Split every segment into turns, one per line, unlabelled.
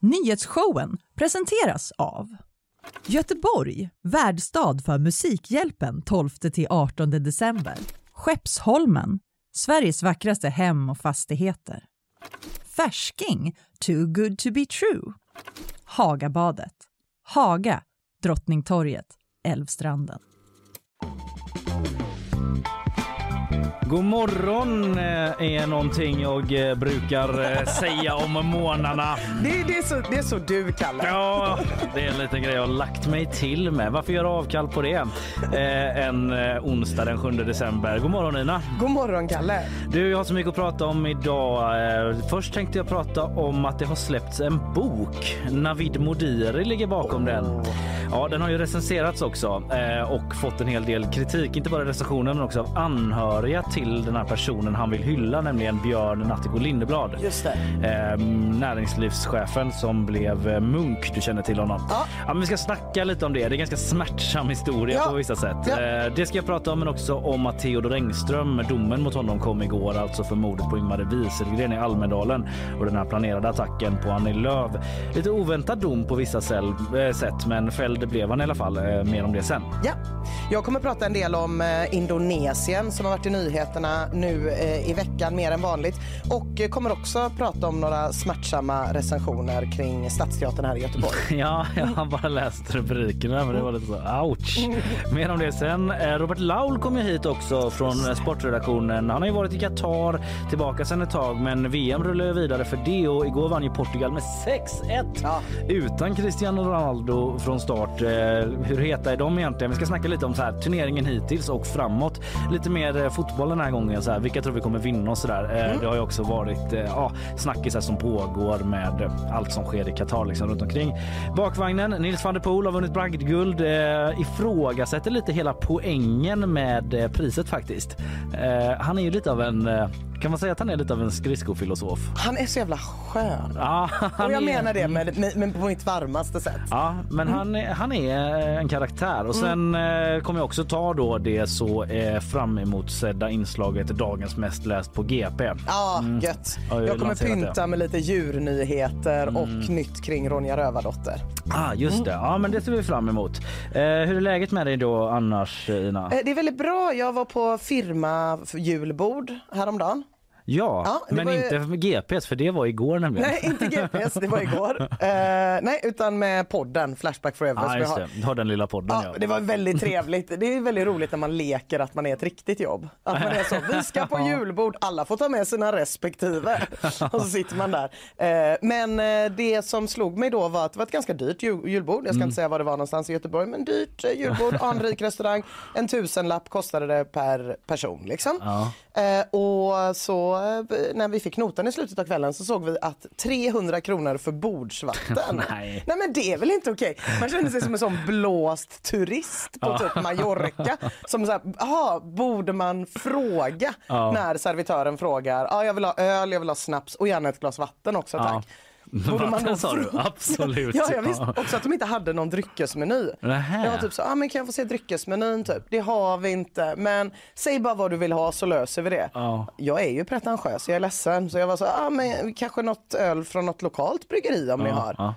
Nyhetsshowen presenteras av Göteborg, värdstad för Musikhjälpen 12-18 december. Skeppsholmen, Sveriges vackraste hem och fastigheter. Färsking, too good to be true. Hagabadet, Haga, Drottningtorget, Älvstranden.
God morgon eh, är någonting jag eh, brukar eh, säga om morgnarna.
Det, det, är så, det är så du, Kalle.
Ja, det är en liten grej jag har lagt mig till med. Varför göra avkall på det en onsdag den 7 december? God morgon Nina.
God morgon Kalle.
Du, jag har så mycket att prata om idag. Först tänkte jag prata om att det har släppts en bok. Navid Modiri ligger bakom den. Ja, den har ju recenserats också och fått en hel del kritik, inte bara recensionen men också av anhöriga till den här personen han vill hylla, nämligen Björn Natthiko Lindeblad.
Just det.
Eh, näringslivschefen som blev eh, munk. Du känner till honom. Ja. ja. men vi ska snacka lite om det. Det är en ganska smärtsam historia ja. på vissa sätt. Ja. Eh, det ska jag prata om, men också om att Theodor Engström, domen mot honom kom igår, alltså för mordet på Ingmar Wieselgren i Almedalen och den här planerade attacken på Annie Lööf. Lite oväntad dom på vissa eh, sätt, men fälld blev han i alla fall. Mer om det sen.
Ja, jag kommer prata en del om Indonesien som har varit i nyheterna nyheterna nu eh, i veckan mer än vanligt och eh, kommer också prata om några smärtsamma recensioner kring Stadsteatern här i Göteborg.
ja, jag har bara läst rubrikerna men det var lite så ouch. Mer om det sen. Eh, Robert Laul kom ju hit också från sportredaktionen. Han har ju varit i Qatar tillbaka sedan ett tag men VM rullar vidare för det och igår vann ju Portugal med 6-1 ja. utan Cristiano Ronaldo från start. Hur heta är de egentligen? Vi ska snacka lite om så här, turneringen hittills och framåt. Lite mer fotboll den här gången. Så här, vilka tror vi kommer vinna och så där. Eh, mm. Det har ju också varit eh, ja, snackisar som pågår med allt som sker i Qatar liksom, runt omkring. Bakvagnen, Nils van der Poel har vunnit bragdguld. Eh, ifrågasätter lite hela poängen med eh, priset faktiskt. Eh, han är ju lite av en kan man säga att han är lite av en skridskofilosof?
Han är så jävla skön. Ja, och jag är... menar det med, med, med, på mitt varmaste sätt.
Ja, men mm. han, är, han är en karaktär. Och sen mm. eh, kommer jag också ta då det så eh, fram emot sedda inslaget Dagens mest läst på GP.
Ja, mm. gött. Jag, jag kommer pynta det. med lite djurnyheter mm. och nytt kring Ronja Rövardotter.
Ah, just det. Ja, men det ser vi fram emot. Eh, hur är läget med dig då annars, Ina?
Eh, det är väldigt bra. Jag var på firma julbord häromdagen.
Ja, ja men inte med GPS för det var igår nämligen.
Nej, inte GPS, det var igår. uh, nej, utan med podden Flashback Forever.
Ah, just. Du har den lilla podden. Ja,
ja, Det var väldigt trevligt. Det är väldigt roligt när man leker att man är ett riktigt jobb. Att man är så, vi ska på julbord, alla får ta med sina respektive. Och så sitter man där. Uh, men uh, det som slog mig då var att det var ett ganska dyrt jul julbord. Jag ska mm. inte säga var det var någonstans i Göteborg, men dyrt julbord, anrik restaurang. En tusenlapp kostade det per person liksom. Ja. och så när vi fick notan i slutet av kvällen så såg vi att 300 kronor för bordsvatten.
Nej.
Nej men det är väl inte okej. Man känner sig som en sån blåst turist på typ Mallorca. Som så här, aha, borde man fråga när servitören frågar, ja jag vill ha öl, jag vill ha snaps och gärna ett glas vatten också tack. Ja.
Vatten sa du? Absolut.
ja, jag visste också att de inte hade någon dryckesmeny. Nähä. Jag var typ så, ah, men kan jag få se dryckesmenyn typ? Det har vi inte, men säg bara vad du vill ha så löser vi det. Ja. Jag är ju pretentiös, jag är ledsen. Så jag var så, ah, men kanske något öl från något lokalt bryggeri om ja, ni har. Ja.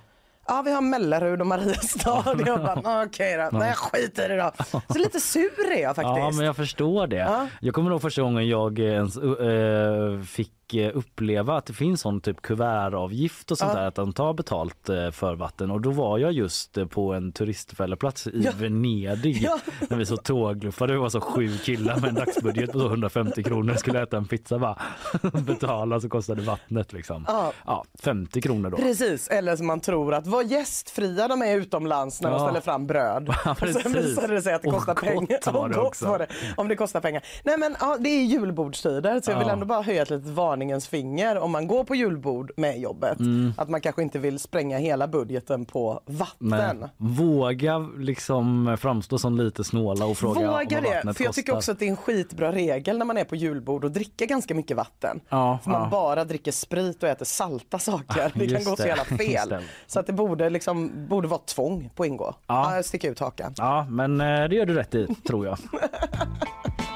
Ja, vi har Mellerud och Mariestad. Jag bara, okej okay då. Nej, jag skiter i det då. Så lite sur är jag faktiskt.
Ja, men jag förstår det. Ja. Jag kommer ihåg första gången jag ens uh, fick Eh, uppleva att det finns sån typ kuvertavgift och sånt ja. där att de tar betalt eh, för vatten och då var jag just eh, på en turistfälleplats i ja. Venedig ja. när vi så tågluffade. Det var så sju killar med en dagsbudget på 150 kronor skulle äta en pizza bara betala så kostade vattnet liksom. Ja. ja 50 kronor då.
Precis, eller som man tror att vad gästfria de är utomlands när de ställer fram bröd. Ja, och sen visade det sig att det kostar pengar.
Var det också.
Om det kostar pengar. Nej men ja, det är julbordstider så jag vill ändå bara höja ett litet varning varningens finger om man går på julbord med jobbet. Mm. Att man kanske inte vill spränga hela budgeten på vatten. Men,
våga liksom framstå som lite snåla och fråga
Våga om det, för jag tycker också att det är en skitbra regel när man är på julbord och dricka ganska mycket vatten. Ja, för ja. man bara dricker sprit och äter salta saker. Det kan gå så jävla fel. Så att det borde, liksom, borde vara tvång på ingå. Ja. Sticka ut hakan.
Ja, men eh, det gör du rätt i tror jag.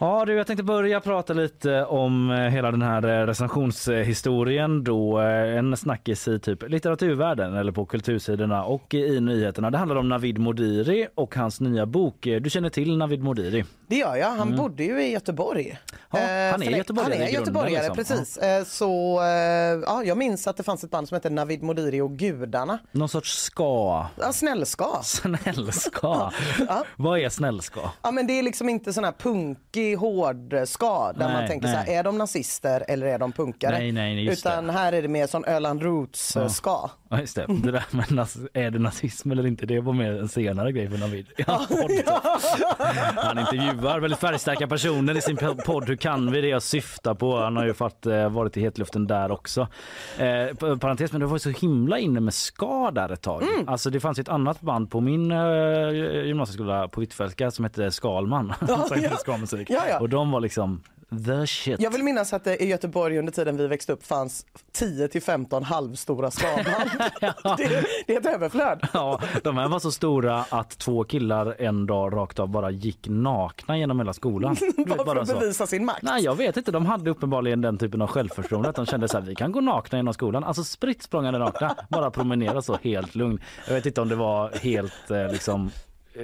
Ja du, jag tänkte börja prata lite om eh, hela den här eh, recensionshistorien då eh, en snackis i typ litteraturvärlden eller på kultursidorna och i nyheterna. Det handlar om Navid Modiri och hans nya bok. Du känner till Navid Modiri?
Det gör jag. Han bodde ju i Göteborg.
Ja, han är göteborgare
Han är göteborgare,
liksom.
precis. Eh, Så ja, jag minns att det fanns ett band som hette Navid Modiri och gudarna.
Någon sorts ska.
Ja, snällska.
Snällska. Vad är snällska?
Ja men det är liksom inte sån här punkig hård ska där
Nej,
man tänker så
nej.
här, är de nazister eller är de punkare?
Nej, nej, just
Utan
det.
här är det mer sån Öland Roots eh, ska.
Ja just det, det där med är det nazism eller inte, det var mer en senare grej för Navid. Ja, Han intervjuar väldigt färgstarka personer i sin po- podd. Hur kan vi det jag syftar på? Han har ju fått, eh, varit i hetluften där också. Eh, parentes, men det var så himla inne med ska där ett tag.
Mm.
Alltså det fanns ett annat band på min eh, gymnasieskola på Hvitfeldtska som hette Skalman. Spelade
ja.
Skalmusik.
Ja, ja.
Och de var liksom the shit.
Jag vill minnas att det i Göteborg under tiden vi växte upp fanns 10 till 15 halvstora skaband. det, det är ett överflöd.
Ja, de här var så stora att två killar en dag rakt av bara gick nakna genom hela skolan.
Bara för
bara
att
så.
bevisa sin makt.
Nej, jag vet inte. De hade uppenbarligen den typen av självförtroende att de kände så här, vi kan gå nakna genom skolan. Alltså spritt språngande nakna, bara promenera så helt lugn. Jag vet inte om det var helt eh, liksom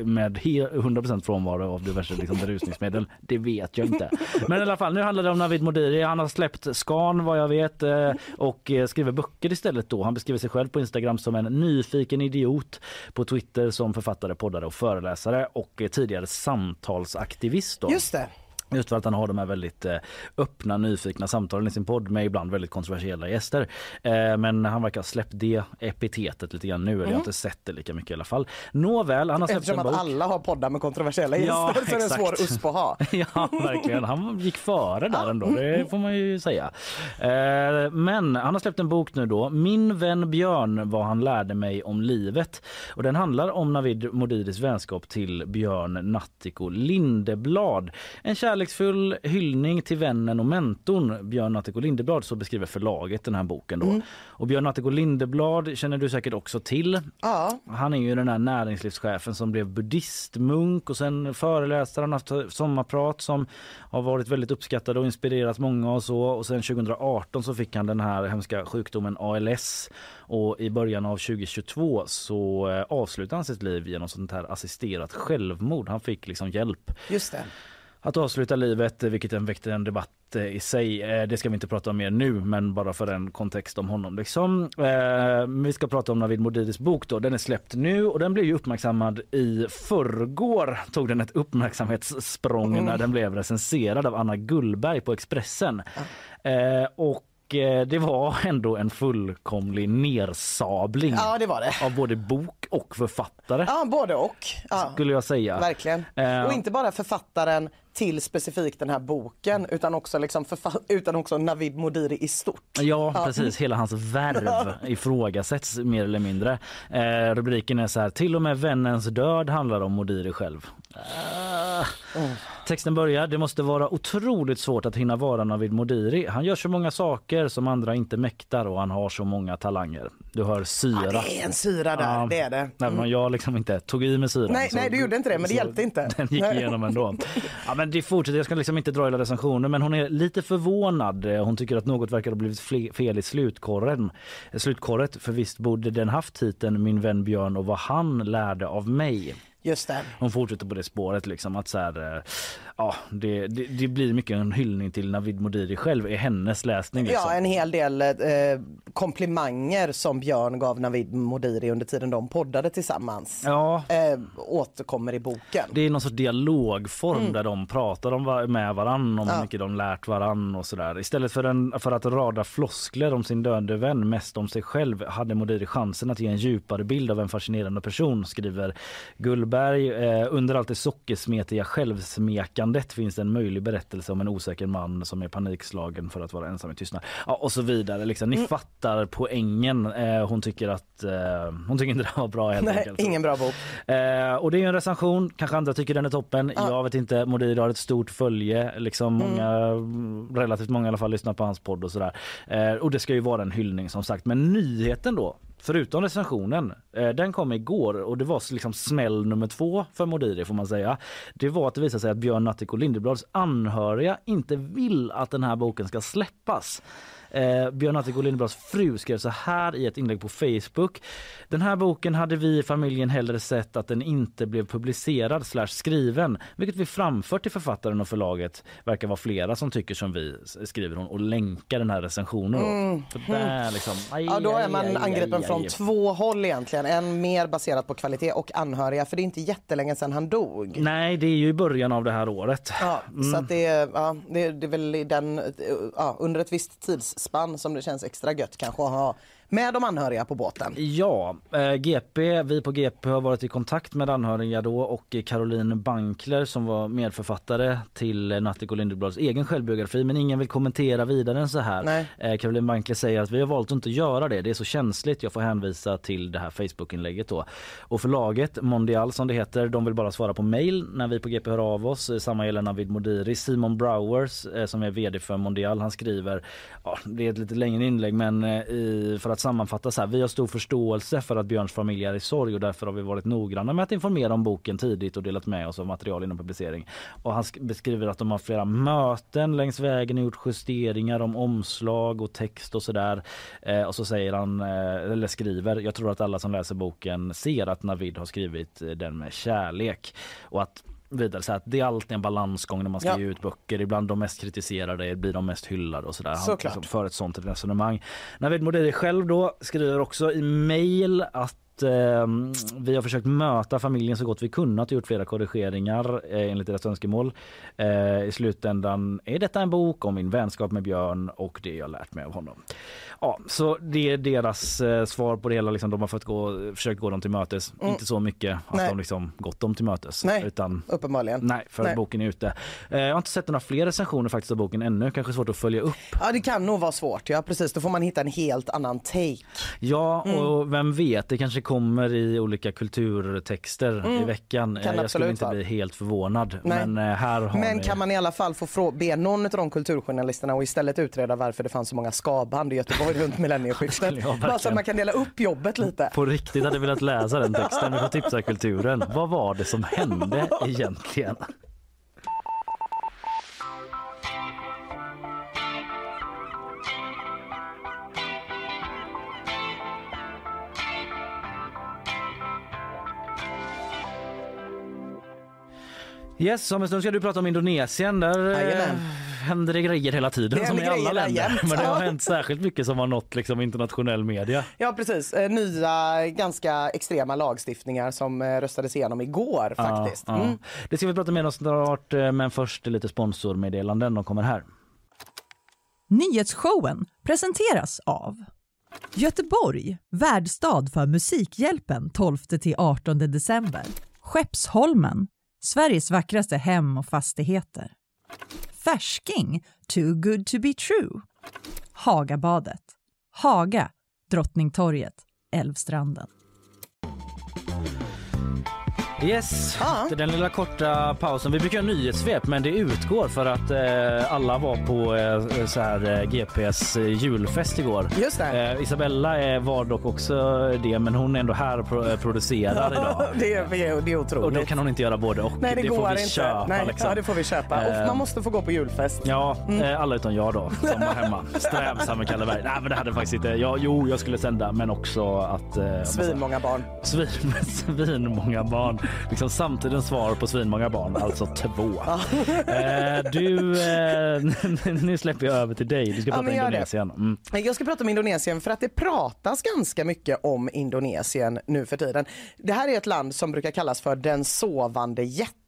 med 100% frånvaro av diverse liksom, berusningsmedel. Det vet jag inte. Men i alla fall, nu handlar det om Navid Modiri. Han har släppt Scan vad jag vet eh, och eh, skriver böcker istället då. Han beskriver sig själv på Instagram som en nyfiken idiot. På Twitter som författare, poddare och föreläsare och eh, tidigare samtalsaktivist. Då.
Just det.
Just för att han har de här väldigt eh, öppna, nyfikna samtalen i sin podd med ibland väldigt kontroversiella gäster. Eh, men han verkar ha släppt det epitetet lite grann nu. Eller jag har inte sett det lika mycket i alla fall. Nåväl, han har släppt
Eftersom
en
att
bok.
alla har poddar med kontroversiella gäster
Ja,
så är det en svår USP att ha.
Ja, verkligen. Han gick före där ändå, det får man ju säga. Eh, Men han har släppt en bok nu då, Min vän Björn, vad han lärde mig om livet. Och den handlar om Navid Modiris vänskap till Björn Nattiko Lindeblad. En kärleksfull hyllning till vännen och mentorn Björn Nattiko Lindeblad, så beskriver förlaget den här boken då. Och Björn Nattiko Lindeblad känner du säkert också till.
Ja,
Han är ju den här näringslivschefen som blev buddhistmunk och sen föreläsare. Han har haft sommarprat som har varit väldigt uppskattade och inspirerat många och så. Och sen 2018 så fick han den här hemska sjukdomen ALS och i början av 2022 så eh, avslutade han sitt liv genom sånt här assisterat självmord. Han fick liksom hjälp
just det.
Att avsluta livet, vilket en väckte en debatt eh, i sig. Eh, Det ska vi inte prata om mer nu, men bara för en kontext om honom. Liksom. Eh, Vi ska prata om Navid Modiris bok. Då. Den är släppt nu och den blev uppmärksammad i förrgår. Tog den ett uppmärksamhetssprång när den blev recenserad av Anna Gullberg på Expressen. Och det var ändå en fullkomlig nersabling
Ja, det det.
av både bok och författare,
Ja, både och. Ja,
skulle jag säga.
verkligen. Och inte bara författaren till specifikt den här boken utan också, liksom utan också Navid Modiri i stort.
Ja, precis. Hela hans värv ifrågasätts mer eller mindre. Eh, rubriken är så här. Till och med vännens död handlar om Modiri själv. Ah. Texten börjar. Det måste vara otroligt svårt att hinna vara Navid Modiri. Han gör så många saker som andra inte mäktar och han har så många talanger. Du hör syra.
Det är en syra där,
Ja.
det är det.
Även om jag liksom inte tog i med syran.
Nej, nej, du gjorde inte det, men det hjälpte inte.
Den gick
Nej.
igenom ändå. Ja, men det fortsätter. Jag ska liksom inte dra hela recensionen, men hon är lite förvånad. Hon tycker att något verkar ha blivit fel i slutkorren. Slutkorret, för visst borde den haft titeln Min vän Björn och vad han lärde av mig.
Just det.
Hon fortsätter på det spåret liksom att så här, eh, ja, det, det, det blir mycket en hyllning till Navid Modiri själv i hennes läsning. Liksom.
Ja, en hel del eh, komplimanger som Björn gav Navid Modiri under tiden de poddade tillsammans.
ja,
Eh, återkommer i boken.
Det är någon sorts dialogform där de pratar om, med varann om
Ja.
hur mycket de lärt varann och sådär. Istället för, en, för att rada floskler om sin döde vän, mest om sig själv, hade Modiri chansen att ge en djupare bild av en fascinerande person, skriver Gullberg. Eh, under allt det sockersmetiga självsmekandet finns en möjlig berättelse om en osäker man som är panikslagen för att vara ensam i tystnad. Ja, och så vidare. Liksom. Ni fattar poängen. Eh, hon tycker att eh, hon tycker inte det var bra helt
Nej,
enkelt.
ingen bra bok.
Eh, och det är ju en recension, kanske andra tycker den är toppen.
Ja.
Jag vet inte, Modiri har ett stort följe, liksom många, relativt många i alla fall lyssnar på hans podd och sådär. Eh, och det ska ju vara en hyllning som sagt. Men nyheten då förutom recensionen, eh, den kom igår och det var liksom smäll nummer två för Modiri får man säga. Det var att det visade sig att Björn Natthiko Lindeblads anhöriga inte vill att den här boken ska släppas. Eh, Björn och Lindeblads fru skrev så här i ett inlägg på Facebook. Den här boken hade vi i familjen hellre sett att den inte blev publicerad slash skriven, vilket vi framfört till författaren och förlaget. Verkar vara flera som tycker som vi, skriver hon och länkar den här recensionen.
Mm.
För där liksom, aj,
Ja, då är man
aj,
angripen
aj,
från två håll egentligen. En mer baserat på kvalitet och anhöriga, för det är inte jättelänge sedan han dog.
Nej, det är ju i början av det här året.
Ja,
Mm.
Så det, är, ja, det, det är väl i den, ja, under ett visst halsband som det känns extra gött kanske att ha med de anhöriga på båten.
Ja, eh, GP, vi på GP har varit i kontakt med anhöriga då och Caroline Bankler som var medförfattare till Natthik och Lindeblads egen självbiografi men ingen vill kommentera vidare än så här. Eh, Caroline Bankler säger att vi har valt att inte göra det, det är så känsligt, jag får hänvisa till det här Facebookinlägget då. Och förlaget Mondial som det heter, de vill bara svara på mail när vi på GP hör av oss. Eh, Samma gäller Navid Modiri. Simon Browers eh, som är vd för Mondial, han skriver, ja, det är ett lite längre inlägg men eh, i, för att sammanfatta så här, vi har stor förståelse för att Björns familj är i sorg och därför har vi varit noggranna med att informera om boken tidigt och delat med oss av material innan publicering. Och han beskriver att de har flera möten längs vägen och gjort justeringar om omslag och text och sådär. Eh, och så säger han, eh, eller skriver, jag tror att alla som läser boken ser att Navid har skrivit eh, den med kärlek och att vidare så här, att det är alltid en balansgång när man ska
Ja.
ge ut böcker. Ibland de mest kritiserade blir de mest hyllade och sådär. Han liksom för ett sånt resonemang. Navid Modiri själv då skriver också i mail att eh, vi har försökt möta familjen så gott vi kunnat och gjort flera korrigeringar eh, enligt deras önskemål. Eh, I slutändan är detta en bok om min vänskap med Björn och det jag lärt mig av honom. Ja, så det är deras eh, svar på det hela. Liksom, de har fått gå, försökt gå dem till mötes. Inte så mycket att
Nej.
de liksom gått dem till mötes.
Nej.
Utan
Uppenbarligen.
Nej, för att
Nej.
boken är ute. Eh, Jag har inte sett några fler recensioner faktiskt av boken ännu. Kanske svårt att följa upp.
Ja, det kan nog vara svårt. Ja, precis. Då får man hitta en helt annan take.
Ja,
Mm.
och vem vet, det kanske kommer i olika kulturtexter i veckan. Eh, Jag skulle
Mm.
inte
vara.
bli helt förvånad.
Nej.
Men eh, här har
Men
ni...
kan man i alla fall få be någon av de kulturjournalisterna och istället utreda varför det fanns så många skaband i Göteborg runt millennieskiftet.
Jag
Bara så att man kan dela upp jobbet lite.
På riktigt hade velat läsa den texten. Vi får tipsa kulturen. Vad var det som hände egentligen? Yes, om en stund ska du prata om Indonesien. Där eh,
Jajamän.
Händer det grejer hela tiden
Det
som i alla länder.
jämt.
Men det har hänt särskilt mycket som har nått liksom, internationell media.
Ja precis, Eh, nya ganska extrema lagstiftningar som eh, röstades igenom igår faktiskt.
Ja, ja.
Mm.
Det ska vi prata mer om snart, eh, men först lite sponsormeddelanden. De kommer här.
Nyhetsshowen presenteras av Göteborg, värdstad för Musikhjälpen 12-18 december. Skeppsholmen, Sveriges vackraste hem och fastigheter. Färsking, too good to be true. Hagabadet. Haga, Drottningtorget, Älvstranden.
Yes,
Ja.
den lilla korta pausen. Vi brukar ha nyhetssvep men det utgår för att eh, alla var på eh, så här, eh, GPs eh, julfest igår.
Just det.
Eh, Isabella eh, var dock också det men hon är ändå här och pro- producerar idag.
Det är, det är
Och då
otroligt.
kan hon inte göra både och.
Nej det,
får
går
vi
inte.
köpa.
Nej,
liksom.
ja, det får vi köpa. Och man måste få gå på julfest.
Ja,
Mm.
alla utom jag då som var hemma. Strävsam med Kalle Berg. Nej men det hade faktiskt inte. Ja, jo, jag skulle sända men också att... Eh,
Svinmånga barn.
Svin, svinmånga barn. Liksom samtidens svar på svinmånga barn, alltså två. eh, du, eh, nu släpper jag över till dig. Du ska
Ja,
prata
det.
Indonesien. Mm.
Jag ska prata om Indonesien för att det pratas ganska mycket om Indonesien nu för tiden. Det här är ett land som brukar kallas för den sovande jätten.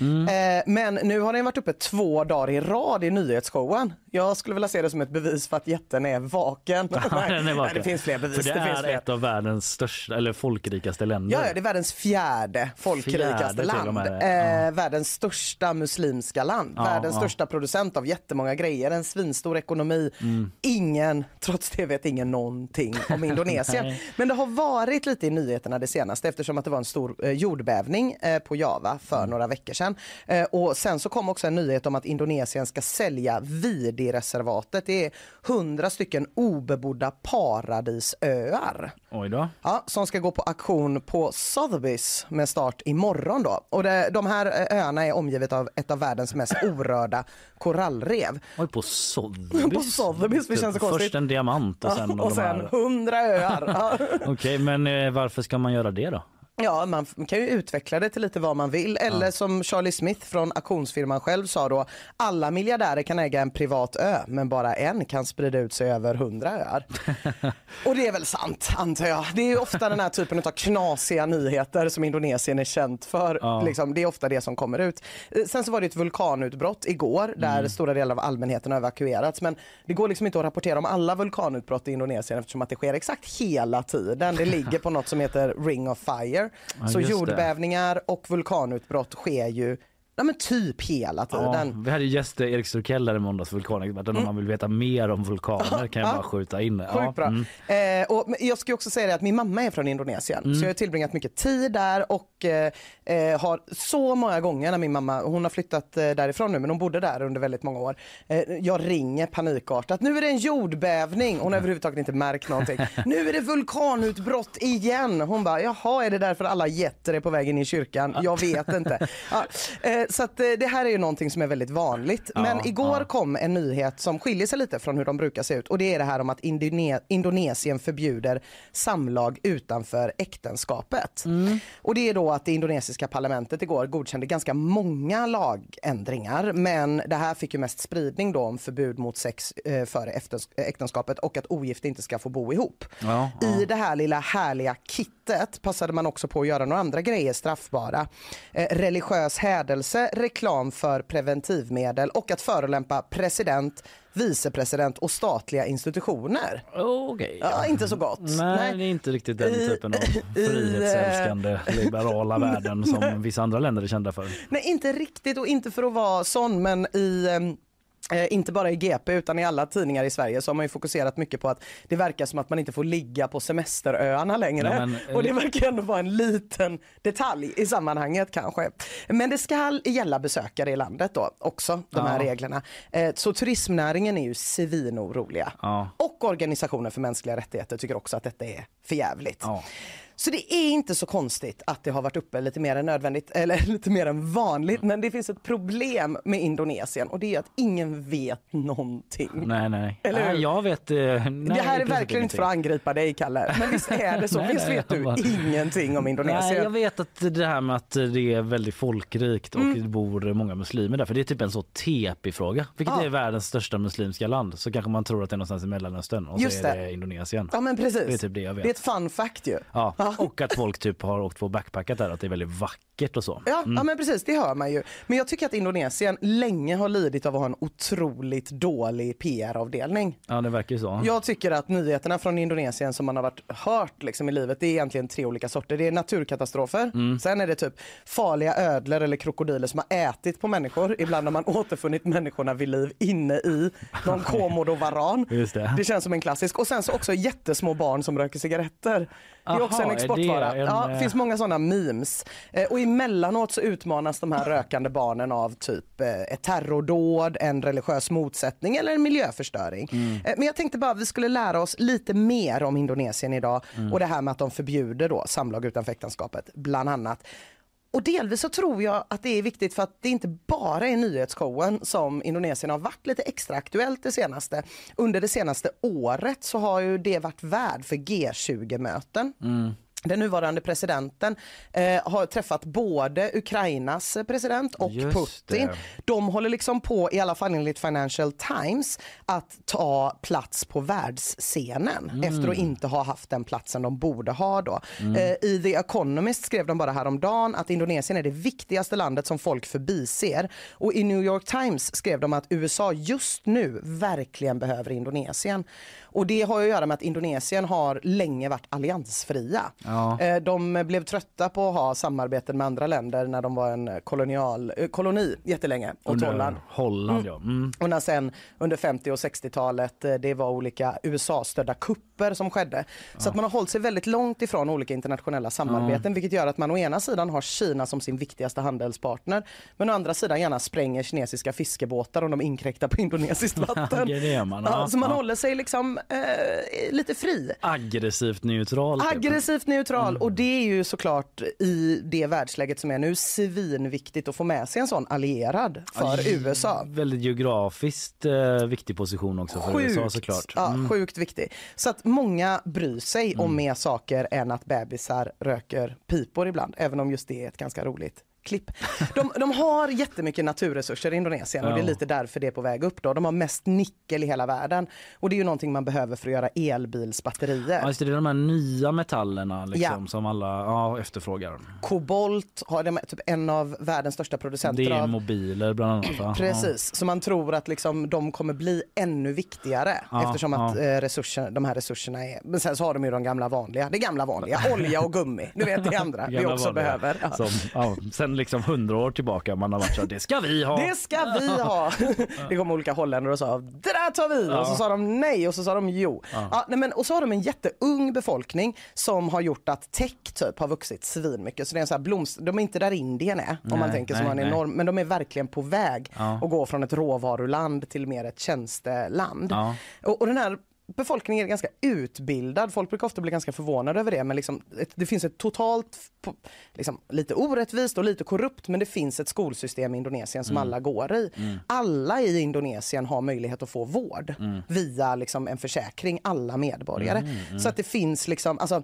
Mm.
Eh, men nu har den varit uppe två dagar i rad i nyhetsshowen. Jag skulle vilja se det som ett bevis för att jätten är vaken.
Ja, den är
Nej,
vaken.
det finns fler bevis.
För det,
det
är ett av världens största eller folkrikaste länder.
Ja, ja, det är världens fjärde folkrikaste
Fjärde
land. Eh, världens största muslimska land.
Ja,
världens
ja.
största producent av jättemånga grejer. En svinstor ekonomi.
Mm.
Ingen, trots det vet ingen någonting om Indonesien.
Nej.
Men det har varit lite i nyheterna det senaste eftersom att det var en stor eh, jordbävning eh, på Java för några veckor sedan. Eh, och sen så kom också en nyhet om att Indonesien ska sälja Vidi-reservatet. Det är hundra stycken obebodda paradisöar.
Oj då.
Ja, som ska gå på auktion på Sotheby's med start imorgon då. Och det, de här eh, öarna är omgivet av ett av världens mest orörda korallrev.
Oj, på Sotheby's.
På Sotheby's, det känns så konstigt.
Först en diamant och sen,
och
de
sen hundra öar. Ja.
Okej, men eh, varför ska man göra det då?
Ja, man kan ju utveckla det till lite vad man vill. Eller som Charlie Smith från auktionsfirman själv sa då, alla miljardärer kan äga en privat ö, men bara en kan sprida ut sig över hundra öar. Och det är väl sant, antar jag. Det är ofta den här typen av knasiga nyheter som Indonesien är känt för.
Ja.
Liksom, det är ofta det som kommer ut. Eh, Sen så var det ett vulkanutbrott igår där stora delar av allmänheten har evakuerats. Men det går liksom inte att rapportera om alla vulkanutbrott i Indonesien eftersom att det sker exakt hela tiden. Det ligger på något som heter Ring of Fire. Så jordbävningar och vulkanutbrott sker ju ja, men typ hela
Ja,
tiden.
vi hade ju gäst Erik Sturkell i måndags, vulkanexperten. Om man vill veta mer om vulkaner kan jag
Ja.
bara skjuta in.
Sjukt bra.
mm.
Eh, och jag ska också säga det att min mamma är från Indonesien
Mm.
så jag har tillbringat mycket tid där och eh, eh, har så många gånger när min mamma, hon har flyttat eh, därifrån nu men hon bodde där under väldigt många år. Eh, jag ringer panikartat, nu är det en jordbävning, hon har överhuvudtaget inte märkt någonting. Nu är det vulkanutbrott igen. Hon bara, jaha är det därför alla getter är på väg in i kyrkan? Jag vet inte. Ja, så att eh, det här är ju någonting som är väldigt vanligt. Men
Ja,
igår
ja.
kom en nyhet som skiljer sig lite från hur de brukar se ut och det är det här om att Indone- Indonesien förbjuder samlag utanför äktenskapet. Och det är då att det indonesiska parlamentet igår godkände ganska många lagändringar men det här fick ju mest spridning då om förbud mot sex eh, före äktenskapet och att ogifta inte ska få bo ihop.
Ja,
I det här lilla härliga kittet passade man också på att göra några andra grejer straffbara. Eh, religiös hädelse, reklam för preventivmedel och att förolämpa president, vicepresident och statliga institutioner.
Okej.
Ja, inte så gott.
Nej, det är inte riktigt den typen av
i, eh,
frihetsälskande liberala världen som vissa andra länder är kända för.
Nej, inte riktigt och inte för att vara sån men i ehm, Eh, inte bara i GP utan i alla tidningar i Sverige så har man ju fokuserat mycket på att det verkar som att man inte får ligga på semesteröarna längre.
Ja, men, eh,
och det verkar ändå vara en liten detalj i sammanhanget kanske. Men det ska gälla besökare i landet då också, de här
Ja.
reglerna. Eh, så turismnäringen är ju svinoroliga.
Ja.
Och organisationer för mänskliga rättigheter tycker också att detta är förjävligt.
Ja.
Så det är inte så konstigt att det har varit uppe lite mer än nödvändigt eller lite mer än vanligt. Men det finns ett problem med Indonesien och det är att ingen vet någonting.
Nej, nej.
Eller
nej jag vet... eh, Nej,
det här är verkligen inte för att angripa dig Kalle, men visst är det så?
Nej,
visst
nej,
vet du
bara-
ingenting om
Nej,
Indonesien?
jag vet att det här med att det är väldigt folkrikt och
Mm.
det bor många muslimer där. För det är typ en så tepig fråga. Vilket
Ja.
är världens största muslimska land. Så kanske man tror att det är någonstans i Mellanöstern och
Just
så är
det.
det Indonesien.
Ja men precis.
Det är typ det jag vet.
Det är ett fun fact ju.
Ja, och att folk typ har åkt på backpackat där, att det är väldigt vackert och så.
Ja, ja men precis, det hör man ju. Men jag tycker att Indonesien länge har lidit av att ha en otroligt dålig PR-avdelning.
Ja, det verkar så.
Jag tycker att nyheterna från Indonesien som man har varit hört liksom i livet, det är egentligen tre olika sorter. Det är naturkatastrofer,
Mm.
sen är det typ farliga ödlor eller krokodiler som har ätit på människor. Ibland har man återfunnit människorna vid liv inne i någon komodovaran.
Just det.
Det känns som en klassisk. Och sen så också jättesmå barn som röker cigaretter. Det är också
Aha,
en
är det
exportvara.
en,
ja,
eh,
finns många sådana memes. Eh, och emellanåt så utmanas de här rökande barnen av typ eh, ett terrordåd, en religiös motsättning eller en miljöförstöring.
Mm.
Eh, men jag tänkte bara att vi skulle lära oss lite mer om Indonesien idag
Mm.
och det här med att de förbjuder då samlag utanför äktenskapet, bland annat. Och delvis så tror jag att det är viktigt för att det inte bara är nyhetsshowen som Indonesien har varit lite extra aktuellt det senaste. Under det senaste året så har ju det varit värd för G20-möten. Den nuvarande presidenten eh, har träffat både Ukrainas president och
Just
Putin.
det.
De håller liksom på, i alla fall enligt Financial Times, att ta plats på världsscenen
Mm.
efter att inte ha haft den platsen de borde ha då. Eh, I The Economist skrev de bara häromdagen att Indonesien är det viktigaste landet som folk förbiser. Och i New York Times skrev de att USA just nu verkligen behöver Indonesien. Och det har ju att göra med att Indonesien har länge varit alliansfria.
Ja. Ja.
Eh, De blev trötta på att ha samarbeten med andra länder när de var en kolonial, eh, koloni jättelänge
Under
Holland.
Holland ja. Mm.
Och när sen under 50 och 60-talet eh, det var olika USA-stödda kupper som skedde. Så att man har hållit sig väldigt långt ifrån olika internationella samarbeten vilket gör att man å ena sidan har Kina som sin viktigaste handelspartner men å andra sidan gärna spränger kinesiska fiskebåtar om de inkräktar på indonesiskt vatten.
Man.
Ja,
Ja,
så man
ja.
håller sig liksom eh, lite fri.
Aggressivt neutral. typ.
Neutral och det är ju såklart i det världsläget som är nu svinviktigt att få med sig en sån allierad för
Aj,
USA.
Väldigt geografiskt eh, viktig position också för USA såklart.
Ja,
Mm.
Sjukt viktig. Så att många bryr sig om mer saker än att bebisar röker pipor ibland, även om just det är ett ganska roligt klipp. De, de har jättemycket naturresurser i Indonesien och det är lite därför det är på väg upp. Då. De har mest nickel i hela världen och det är ju någonting man behöver för att göra elbilsbatterier.
Ja, just det, det är de här nya metallerna liksom,
Ja.
som alla ja, efterfrågar.
Kobolt har de, typ en av världens största producenter
Det är
av.
mobiler bland annat. Va?
Precis, så man tror att liksom de kommer bli ännu viktigare eftersom att eh, resurser, de här resurserna är... Men sen så har de ju de gamla vanliga, det gamla vanliga, olja och gummi. Du vet det andra vi också
vanliga.
behöver.
Som, sen liksom hundra år tillbaka man har varit så här, det ska vi ha.
Det ska vi ha! Det kom olika holländare och sa det där tar vi och så sa de nej och så sa de jo. Ja. nej, men, och så har de en jätteung befolkning som har gjort att tech typ har vuxit svinmycket. Så det är en så här blomst, de är inte där Indien är om man
Nej,
tänker som
nej,
har en
nej.
enorm, men de är verkligen på väg
Ja.
att gå från ett råvaruland till mer ett tjänsteland.
Ja.
Och, och den här befolkningen är ganska utbildad. Folk brukar ofta bli ganska förvånade över det. Men liksom, det finns ett totalt, liksom, lite orättvist och lite korrupt, men det finns ett skolsystem i Indonesien som alla går i. Alla i Indonesien har möjlighet att få vård via liksom, en försäkring, alla medborgare. Så att det finns liksom, alltså,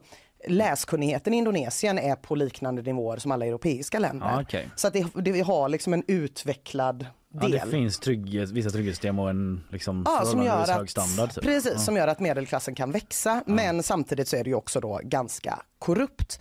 läskunnigheten i Indonesien är på liknande nivåer som alla europeiska länder.
Ja, okej.
Så att det, det, vi har liksom en utvecklad
Ja,
del.
det finns trygghet, vissa trygghetssystem och en liksom
Ja, som gör att,
hög standard. Typ.
Precis, som gör att medelklassen kan växa. Men samtidigt så är det ju också då ganska korrupt.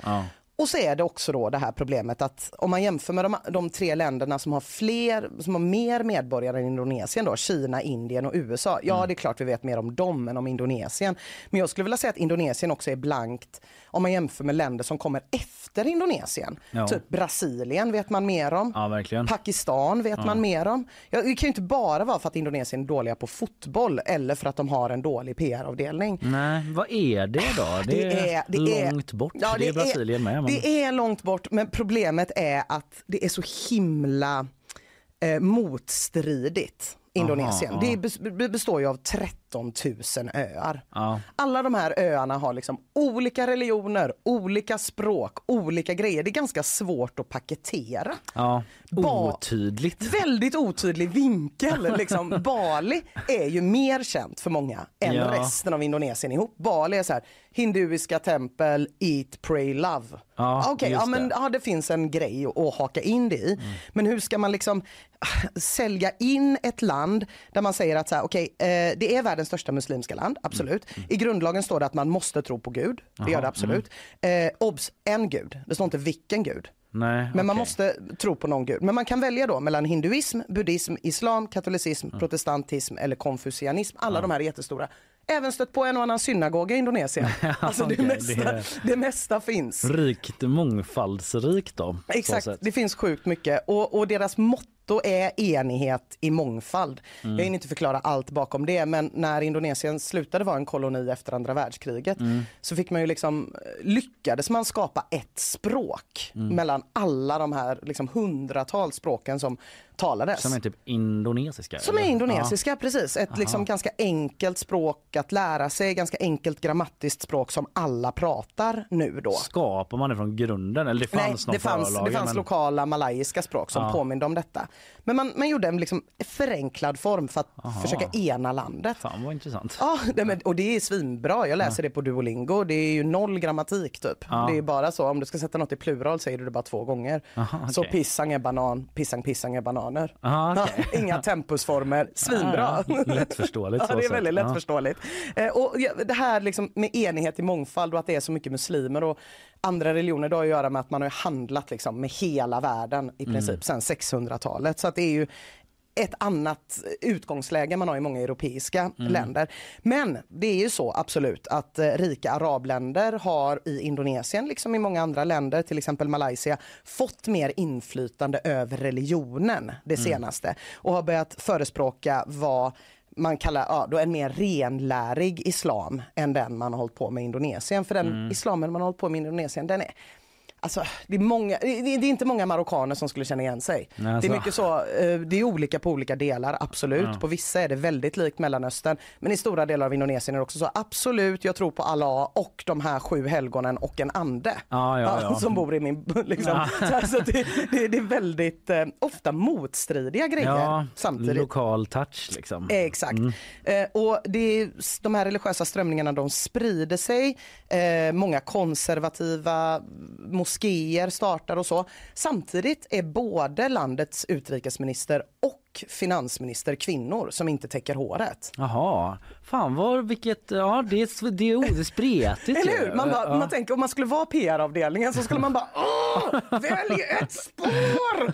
Ja.
Och så är det också då det här problemet att om man jämför med de, de tre länderna som har fler, som har mer medborgare än Indonesien då, Kina, Indien och USA. Ja,
Mm.
det är klart vi vet mer om dem än om Indonesien. Men jag skulle vilja säga att Indonesien också är blankt om man jämför med länder som kommer efter Indonesien.
Ja.
Typ Brasilien vet man mer om.
Ja, verkligen.
Pakistan vet man mer om. Ja, det kan ju inte bara vara för att Indonesien är dåliga på fotboll eller för att de har en dålig PR-avdelning.
Nej, vad är det då? Det, är, långt bort.
Ja,
det, är Brasilien med. Men...
Det är långt bort men problemet är att det är så himla eh, motstridigt. Indonesien.
Aha,
det bes- be- består ju av 13 000 öar.
Ja.
Alla de här öarna har liksom olika religioner, olika språk, olika grejer. Det är ganska svårt att paketera.
Ja,
Ba-
otydligt.
Väldigt otydlig vinkel. Liksom. Bali är ju mer känt för många än
Ja.
resten av Indonesien ihop. Bali är så här, hinduiska tempel, eat, pray, love.
Ja,
Okej,
just
ja, men,
det.
ja, det finns en grej att, haka in det i.
Mm.
Men hur ska man liksom ah, sälja in ett land där man säger att så här, okej, eh, det är världens största muslimska land, absolut.
Mm.
I grundlagen står det att man måste tro på Gud, det gör det absolut.
mm.
Eh, obs, en gud, det står inte vilken gud.
Nej,
Men man
okej.
måste tro på någon gud. Men man kan välja då mellan hinduism, buddhism, islam, katolicism,
Mm.
protestantism eller konfucianism. Alla de här är jättestora. Även stött på en och annan synagoga i Indonesien. Alltså det, mesta,
det
det mesta finns.
Rikt, mångfaldsrikt då.
Exakt, det finns sjukt mycket. Och, och deras motto är enighet i mångfald.
Mm.
Jag hinner inte förklara allt bakom det men när Indonesien slutade vara en koloni efter andra världskriget
Mm.
så fick man ju liksom, lyckades man skapa ett språk
Mm.
mellan alla de här liksom hundratals språken som talades.
Som är typ indonesiska?
Som är
eller?
indonesiska, precis. Ett liksom ganska enkelt språk att lära sig, ganska enkelt grammatiskt språk som alla pratar nu då.
Ja. Skapar man det från grunden? Eller det fanns
Nej, det fanns, det
förlaga,
fanns
men...
lokala malayiska språk som
Ja.
påminde om detta. Men man, man gjorde en liksom förenklad form för att försöka ena landet.
Fan vad intressant.
Ja, det, men, och det är svinbra. Jag läser det på Duolingo. Det är ju noll grammatik typ.
Ja.
Det är bara så, om du ska sätta något i plural säger du det bara två gånger.
Aha,
Så
okej.
pissang är banan, pissang pissang är bananer.
Aha.
Ja, inga tempusformer, svinbra.
Ja, ja. Lättförståeligt,
ja,
så
det är väldigt
Ja.
lättförståeligt. Eh, och ja, det här liksom med enighet i mångfald och att det är så mycket muslimer och andra religioner, det har att göra med att man har handlat liksom med hela världen i
Mm.
princip sedan 600-talet. Så att det är ju ett annat utgångsläge man har i många europeiska länder. Men det är ju så absolut att eh, rika arabländer har i Indonesien, liksom i många andra länder, till exempel Malaysia, fått mer inflytande över religionen det senaste. Och har börjat förespråka vad man kallar ja, då en mer renlärig islam än den man har hållit på med i Indonesien. För den islamen man har hållit på med i Indonesien den är Alltså, det, är många, det, det är inte många marockaner som skulle känna igen sig.
Nej,
Det
alltså.
är mycket så, eh, det är olika på olika delar, absolut. På vissa är det väldigt likt Mellanöstern. Men i stora delar av Indonesien är det också så, absolut, jag tror på Allah och de här sju helgonen och en ande.
Ja, ja, ja.
Som bor i min... Liksom. Så alltså, det, det, det är väldigt, eh, ofta motstridiga grejer
Ja,
samtidigt.
lokal touch liksom.
Exakt. Eh, och det är, de här religiösa strömningarna de sprider sig. Eh, många konservativa moskéer startar och så. Samtidigt är både landets utrikesminister och finansminister kvinnor som inte täcker håret.
Jaha, fan vad vilket, ja det är, det är, det är spretigt
Eller hur? Man, bara,
Ja.
man tänker om man skulle vara PR-avdelningen så skulle man bara Åh, välj ett spår!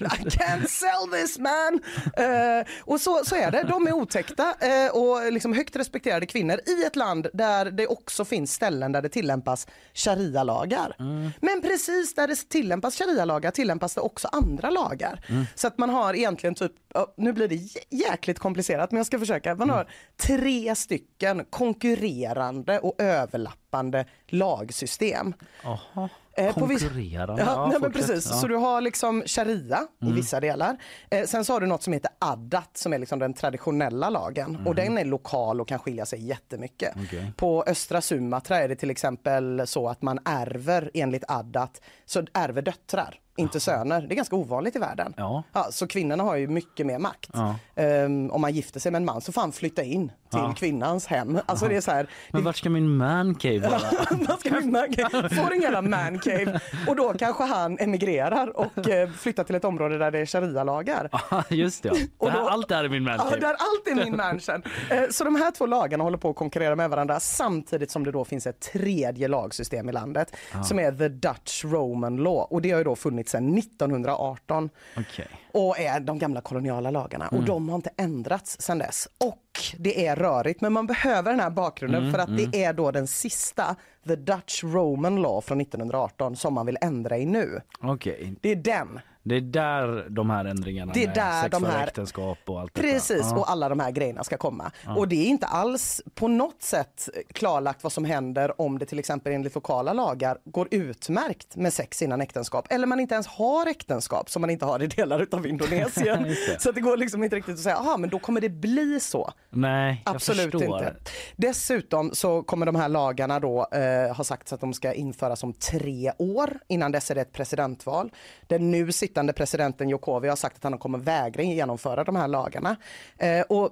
I can't sell this man! Eh, och så, så är det, de är otäckta eh, och liksom högt respekterade kvinnor i ett land där det också finns ställen där det tillämpas sharia-lagar. Men precis där det tillämpas sharia-lagar tillämpas det också andra lagar. Så att man har egentligen typ, nu blir det jä- jäkligt komplicerat men jag ska försöka. Man har tre stycken konkurrerande och överlappande lagsystem.
Jaha,
Eh,
konkurrerande.
Ja, nej, men
fortsätt.
precis.
Ja.
Så du har liksom sharia i vissa delar. Eh, sen så har du något som heter addat som är liksom den traditionella lagen och den är lokal och kan skilja sig jättemycket.
Okej.
På östra Sumatra är det till exempel så att man ärver enligt addat, så ärver döttrar, inte söner. Det är ganska ovanligt i världen.
Ja.
så kvinnorna har ju mycket mer makt.
Ja.
Ehm, om man gifter sig med en man så får han flytta in till
Ja.
kvinnans hem. Alltså det är så här,
Men vart ska min mancave vara?
man ska min mancave, får en jävla mancave och då kanske han emigrerar och eh, flyttar till ett område där det är sharia-lagar.
Ja, Just det, ja.
Och
det här,
då-
allt det här är min
Ja,
mancave.
där allt är min mansion. Eh, Så de här två lagarna håller på att konkurrera med varandra samtidigt som det då finns ett tredje lagsystem i landet som är the Dutch Roman Law och det har ju då funnits sedan 1918
Okej.
och är de gamla koloniala lagarna och de har inte ändrats sedan dess. Och det är rörigt men man behöver den här bakgrunden för att det är då den sista The Dutch Roman Law från 1918 som man vill ändra i nu.
Okej.
Det är den.
Det är där de här ändringarna
Det är där de här-
äktenskap och allt
Precis,
detta.
och alla de här grejerna ska komma. Och det är inte alls på något sätt klarlagt vad som händer om det till exempel enligt lokala lagar går utmärkt med sex innan äktenskap. Eller man inte ens har äktenskap som man inte har i delar av Indonesien. Så att det går liksom inte riktigt att säga, aha men då kommer det bli så.
Nej,
Absolut inte. Dessutom så kommer de här lagarna då eh, ha sagt att de ska införas om tre år. Innan dess är det ett presidentval. Den nu sittande presidenten Jokowi har sagt att han kommer vägra genomföra de här lagarna. Eh, och,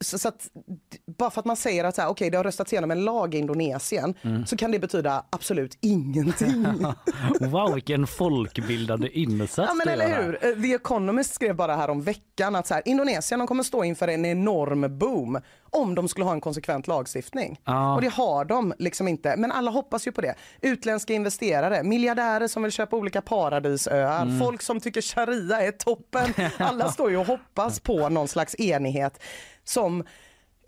så, så att, bara för att man säger att så här, okay, det har röstats igenom en lag i Indonesien
Mm.
så kan det betyda absolut ingenting.
Wow, vilken folkbildande insats
Ja men eller hur. Eh, The Economist skrev bara här om veckan att så här, Indonesien de kommer stå inför en enorm boom om de skulle ha en konsekvent lagstiftning.
Ja.
Och det har de liksom inte. Men alla hoppas ju på det. Utländska investerare, miljardärer som vill köpa olika paradisöar,
Mm.
folk som tycker sharia är toppen. Alla står ju och hoppas på någon slags enighet som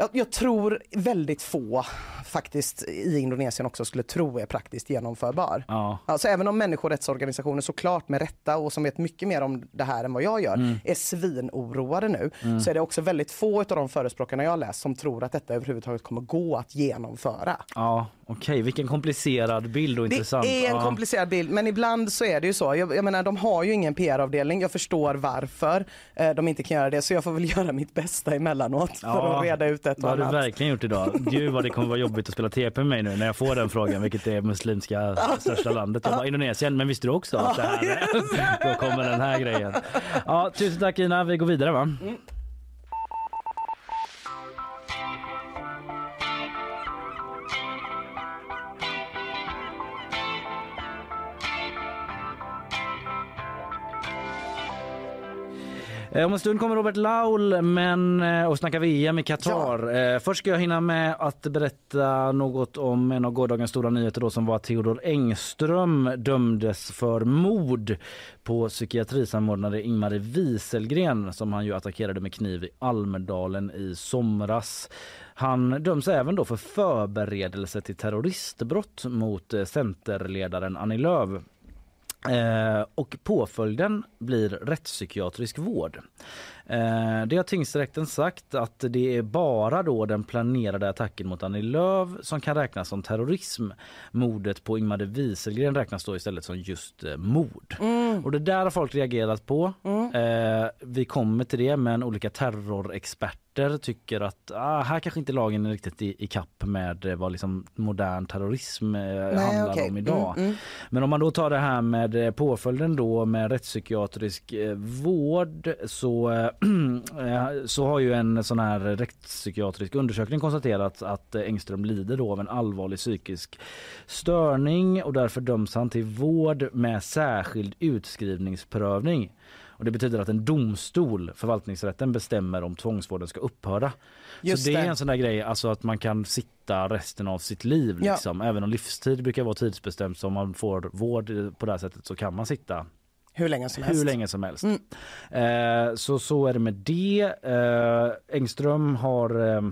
jag, jag tror väldigt få faktiskt i Indonesien också skulle tro är praktiskt genomförbar.
Ja.
Alltså även om människorättsorganisationer såklart med rätta och som vet mycket mer om det här än vad jag gör
Mm.
är svinoroade nu så är det också väldigt få av de förespråkarna jag läst som tror att detta överhuvudtaget kommer gå att genomföra.
Ja, okej, vilken komplicerad bild och
Det
intressant.
är en
ja.
komplicerad bild men ibland så är det ju så. Jag, jag menar de har ju ingen PR-avdelning. Jag förstår varför eh, de inte kan göra det så jag får väl göra mitt bästa emellanåt för
Ja,
att reda ut ett
Det
och
har du
annat.
verkligen gjort idag. Gud vad det kommer vara jobbigt att spela TP med mig nu när jag får den frågan vilket är muslimska största landet. Jag bara Indonesien, men visste du också att det här är... Då kommer den här grejen. Ja, tusen tack Ina, vi går vidare va? Eh, Om en stund kommer Robert Laul men, eh, och snackar VM i Qatar. Eh, Först ska jag hinna med att berätta något om en av gårdagens stora nyheter då, som var att Theodor Engström dömdes för mord på psykiatrisamordnare Ingmarie Wieselgren som han ju attackerade med kniv i Almedalen i somras. Han döms även då för förberedelse till terroristbrott mot eh, Centerledaren Annie Lööf. Eh, och påföljden blir rättspsykiatrisk vård. Eh, det har tingsrätten sagt att det är bara då den planerade attacken mot Annie Lööf som kan räknas som terrorism. Mordet på Ingmar Wieselgren räknas då istället som just eh, mord. Och det där har folk reagerat på. Eh, vi kommer till det men olika terrorexperter tycker att ah, här kanske inte lagen är riktigt i, i kapp med vad liksom modern terrorism eh, handlar
okej.
om idag.
Mm, mm.
Men om man då tar det här med påföljden då med rättspsykiatrisk vård så, så har ju en sån här rättspsykiatrisk undersökning konstaterat att eh, Engström lider då av en allvarlig psykisk störning och därför döms han till vård med särskild utskrivningsprövning. Och det betyder att en domstol, förvaltningsrätten, bestämmer om tvångsvården ska upphöra.
Just
så det är
det.
en sån där grej, alltså att man kan sitta resten av sitt liv.
Ja.
Liksom. Även om livstid brukar vara tidsbestämt så om man får vård på det här sättet så kan man sitta
Hur länge som helst.
hur länge som helst.
Mm.
Eh, så så är det med det. Eh, Engström har eh,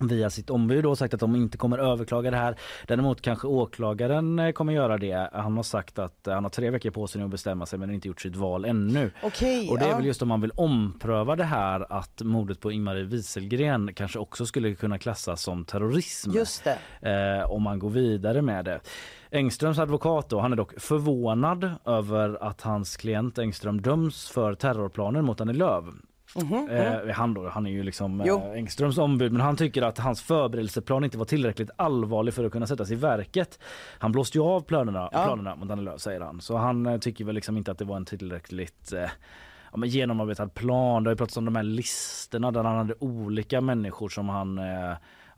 via sitt ombud då sagt att de inte kommer överklaga det här. Däremot kanske åklagaren eh, kommer göra det. Han har sagt att eh, han har tre veckor på sig nu att bestämma sig men inte gjort sitt val ännu.
Okej,
Och det är
ja.
väl just om man vill ompröva det här att mordet på Ingmarie Wieselgren kanske också skulle kunna klassas som terrorism
Just det.
eh, om man går vidare med det. Engströms advokat då, han är dock förvånad över att hans klient Engström döms för terrorplaner mot Annie Lööf. Eh, han, då, han är ju liksom eh, Engströms ombud men han tycker att hans förberedelseplan inte var tillräckligt allvarlig för att kunna sättas i verket. Han blåste ju av planerna,
Ja.
planerna mot Annie Lööf säger han. Så han eh, tycker väl liksom inte att det var en tillräckligt eh, ja, men genomarbetad plan. Det har ju pratats om de här listorna där han hade olika människor som han eh,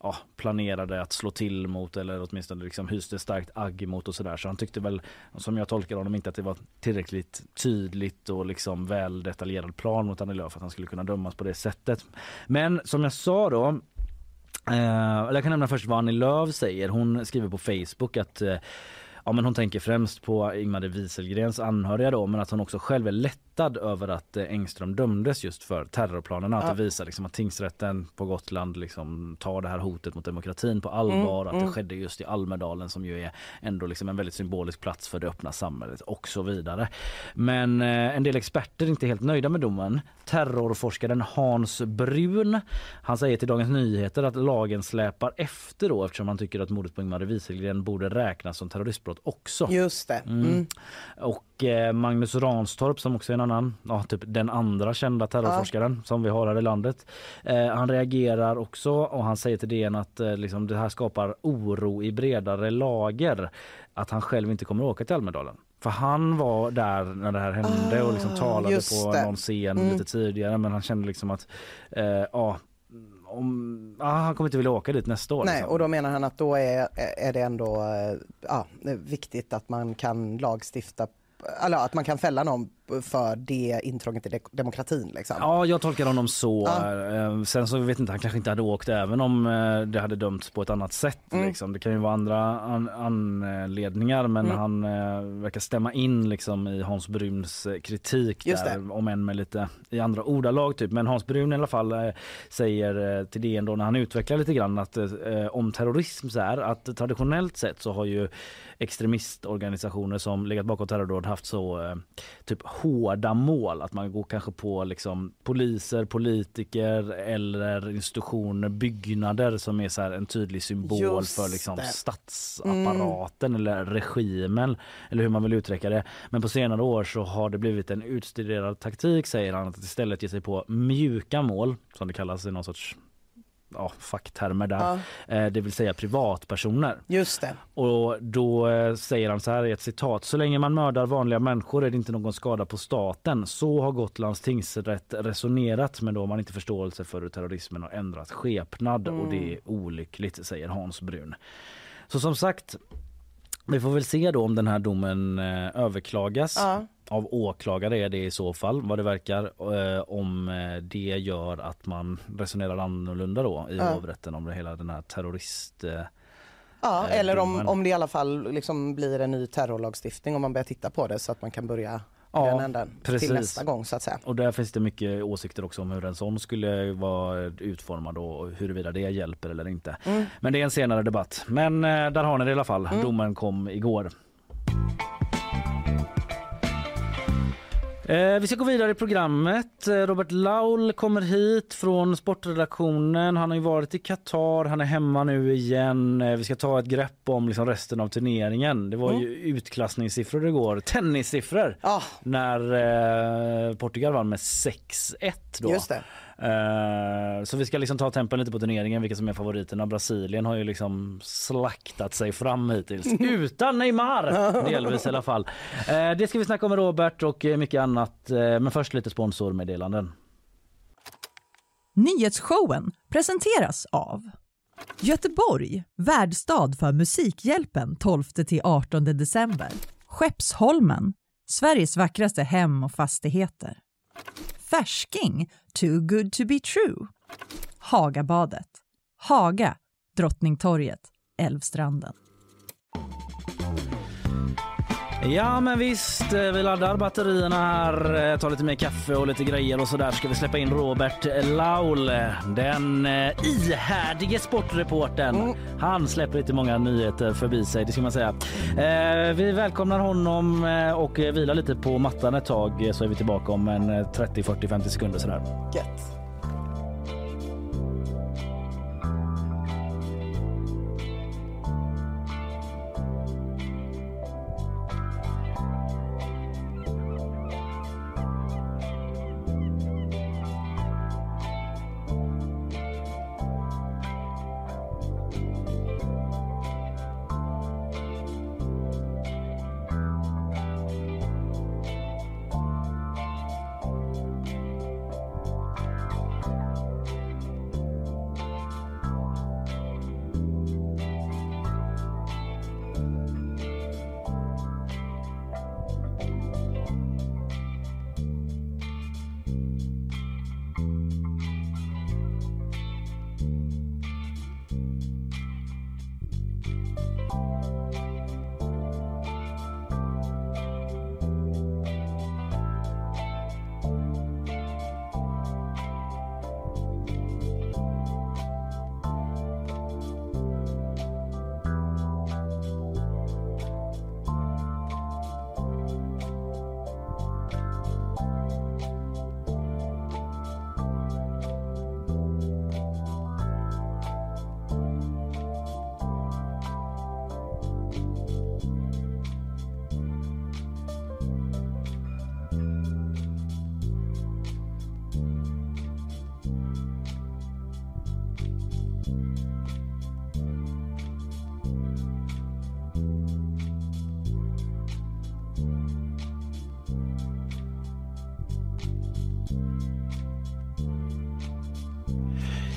ja, planerade att slå till mot eller åtminstone liksom hyste starkt agg mot och sådär. Så han tyckte väl, som jag tolkar honom, inte att det var tillräckligt tydligt och liksom väl detaljerad plan mot Annie Lööf för att han skulle kunna dömas på det sättet. Men som jag sa då Eh, jag kan nämna först vad Annie Lööf säger. Hon skriver på Facebook att eh, Ja, men hon tänker främst på Ingmar Wieselgrens anhöriga då, men att hon också själv är lättad över att eh, Engström dömdes just för terrorplanerna. Att
Ja.
det visar liksom att tingsrätten på Gotland liksom tar det här hotet mot demokratin på allvar. att det skedde just i Almedalen som ju är ändå liksom en väldigt symbolisk plats för det öppna samhället och så vidare. Men eh, en del experter är inte helt nöjda med domen. Terrorforskaren Hans Brun, han säger till Dagens Nyheter att lagen släpar efter då eftersom han tycker att mordet på Ingmar Wieselgren borde räknas som terroristbrott också.
Just det. Mm.
Och eh, Magnus Ranstorp som också är en annan, ja, typ den andra kända terrorforskaren som vi har här i landet. Eh, han reagerar också och han säger till DN att eh, liksom, det här skapar oro i bredare lager. Att han själv inte kommer åka till Almedalen. För han var där när det här hände och liksom
Ah,
talade på
det.
någon scen
Mm.
lite tidigare men han kände liksom att eh, ja, om, ah, han kommer inte vilja åka dit nästa år.
Nej,
liksom.
och då menar han att då är, är det ändå ja, viktigt att man kan lagstifta, eller att man kan fälla någon för det intrånget i de- demokratin. Liksom.
Ja, jag tolkar honom så.
Ja.
Eh, Sen så vet inte, han kanske inte hade åkt även om eh, det hade dömts på ett annat sätt.
Mm.
Liksom. Det kan ju vara andra an- anledningar men
Mm.
han eh, verkar stämma in liksom, i Hans Bruns eh, kritik där, om än med lite i andra ordalag. Typ. Men Hans Brun i alla fall eh, säger till DN då när han utvecklar lite grann att eh, om terrorism så här att traditionellt sett så har ju extremistorganisationer som legat bakom terrordåd haft så eh, typ hårda mål att man går kanske på liksom poliser, politiker eller institutioner, byggnader som är så här en tydlig symbol
Just
för liksom
det.
statsapparaten eller regimen eller hur man vill uttrycka det. Men på senare år så har det blivit en utstuderad taktik säger han att istället ge sig på mjuka mål som det kallas i någon sorts ja, facktermer där.
Ja,
Eh, det vill säga privatpersoner.
just det.
Och då eh, säger han så här i ett citat. Så länge man mördar vanliga människor är det inte någon skada på staten. Så har Gotlands tingsrätt resonerat men då har man inte förståelse för hur terrorismen har ändrat skepnad och det är olyckligt säger Hans Brun. Så som sagt vi får väl se då om den här domen eh, överklagas.
Ja.
Av åklagare är det i så fall vad det verkar eh, om eh, det gör att man resonerar annorlunda då i
Ja.
hovrätten om det hela den här terrorist eh,
Ja, eller om, om det i alla fall liksom blir en ny terrorlagstiftning om man börjar titta på det så att man kan börja
Ja,
den änden
precis.
till nästa gång så att säga.
Och där finns det mycket åsikter också om hur en sån skulle vara utformad och huruvida det hjälper eller inte.
Mm.
Men det är en senare debatt. Men där har ni det i alla fall. Domen kom igår. Eh, vi ska gå vidare i programmet. Eh, Robert Laul kommer hit från sportredaktionen. Han har varit i Qatar, han är hemma nu igen. Eh, vi ska ta ett grepp om liksom resten av turneringen. Det var ju utklassningssiffror igår, tennissiffror
Ja,
när eh, Portugal vann med 6-1 då.
just det.
Eh, så vi ska liksom ta tempen lite på turneringen, vilka som är favoriterna. Brasilien har ju liksom slaktat sig fram hittills. Utan Neymar! Delvis i alla fall. Eh, det ska vi snacka om med Robert och eh, mycket annat. Men först lite sponsormeddelanden.
Nyhetsshowen presenteras av Göteborg, värdstad för Musikhjälpen 12-18 december. Skeppsholmen, Sveriges vackraste hem och fastigheter. Färsking, too good to be true. Hagabadet, Haga, Drottningtorget, Älvstranden.
Ja men visst, eh, vi laddar batterierna här, eh, tar lite mer kaffe och lite grejer och så där ska vi släppa in Robert Laul, den eh, ihärdige sportreportern. Han släpper inte många nyheter förbi sig, det ska man säga. Vi välkomnar honom och vilar lite på mattan ett tag så är vi tillbaka om en eh, 30, 40, 50 sekunder sådär.
Gött.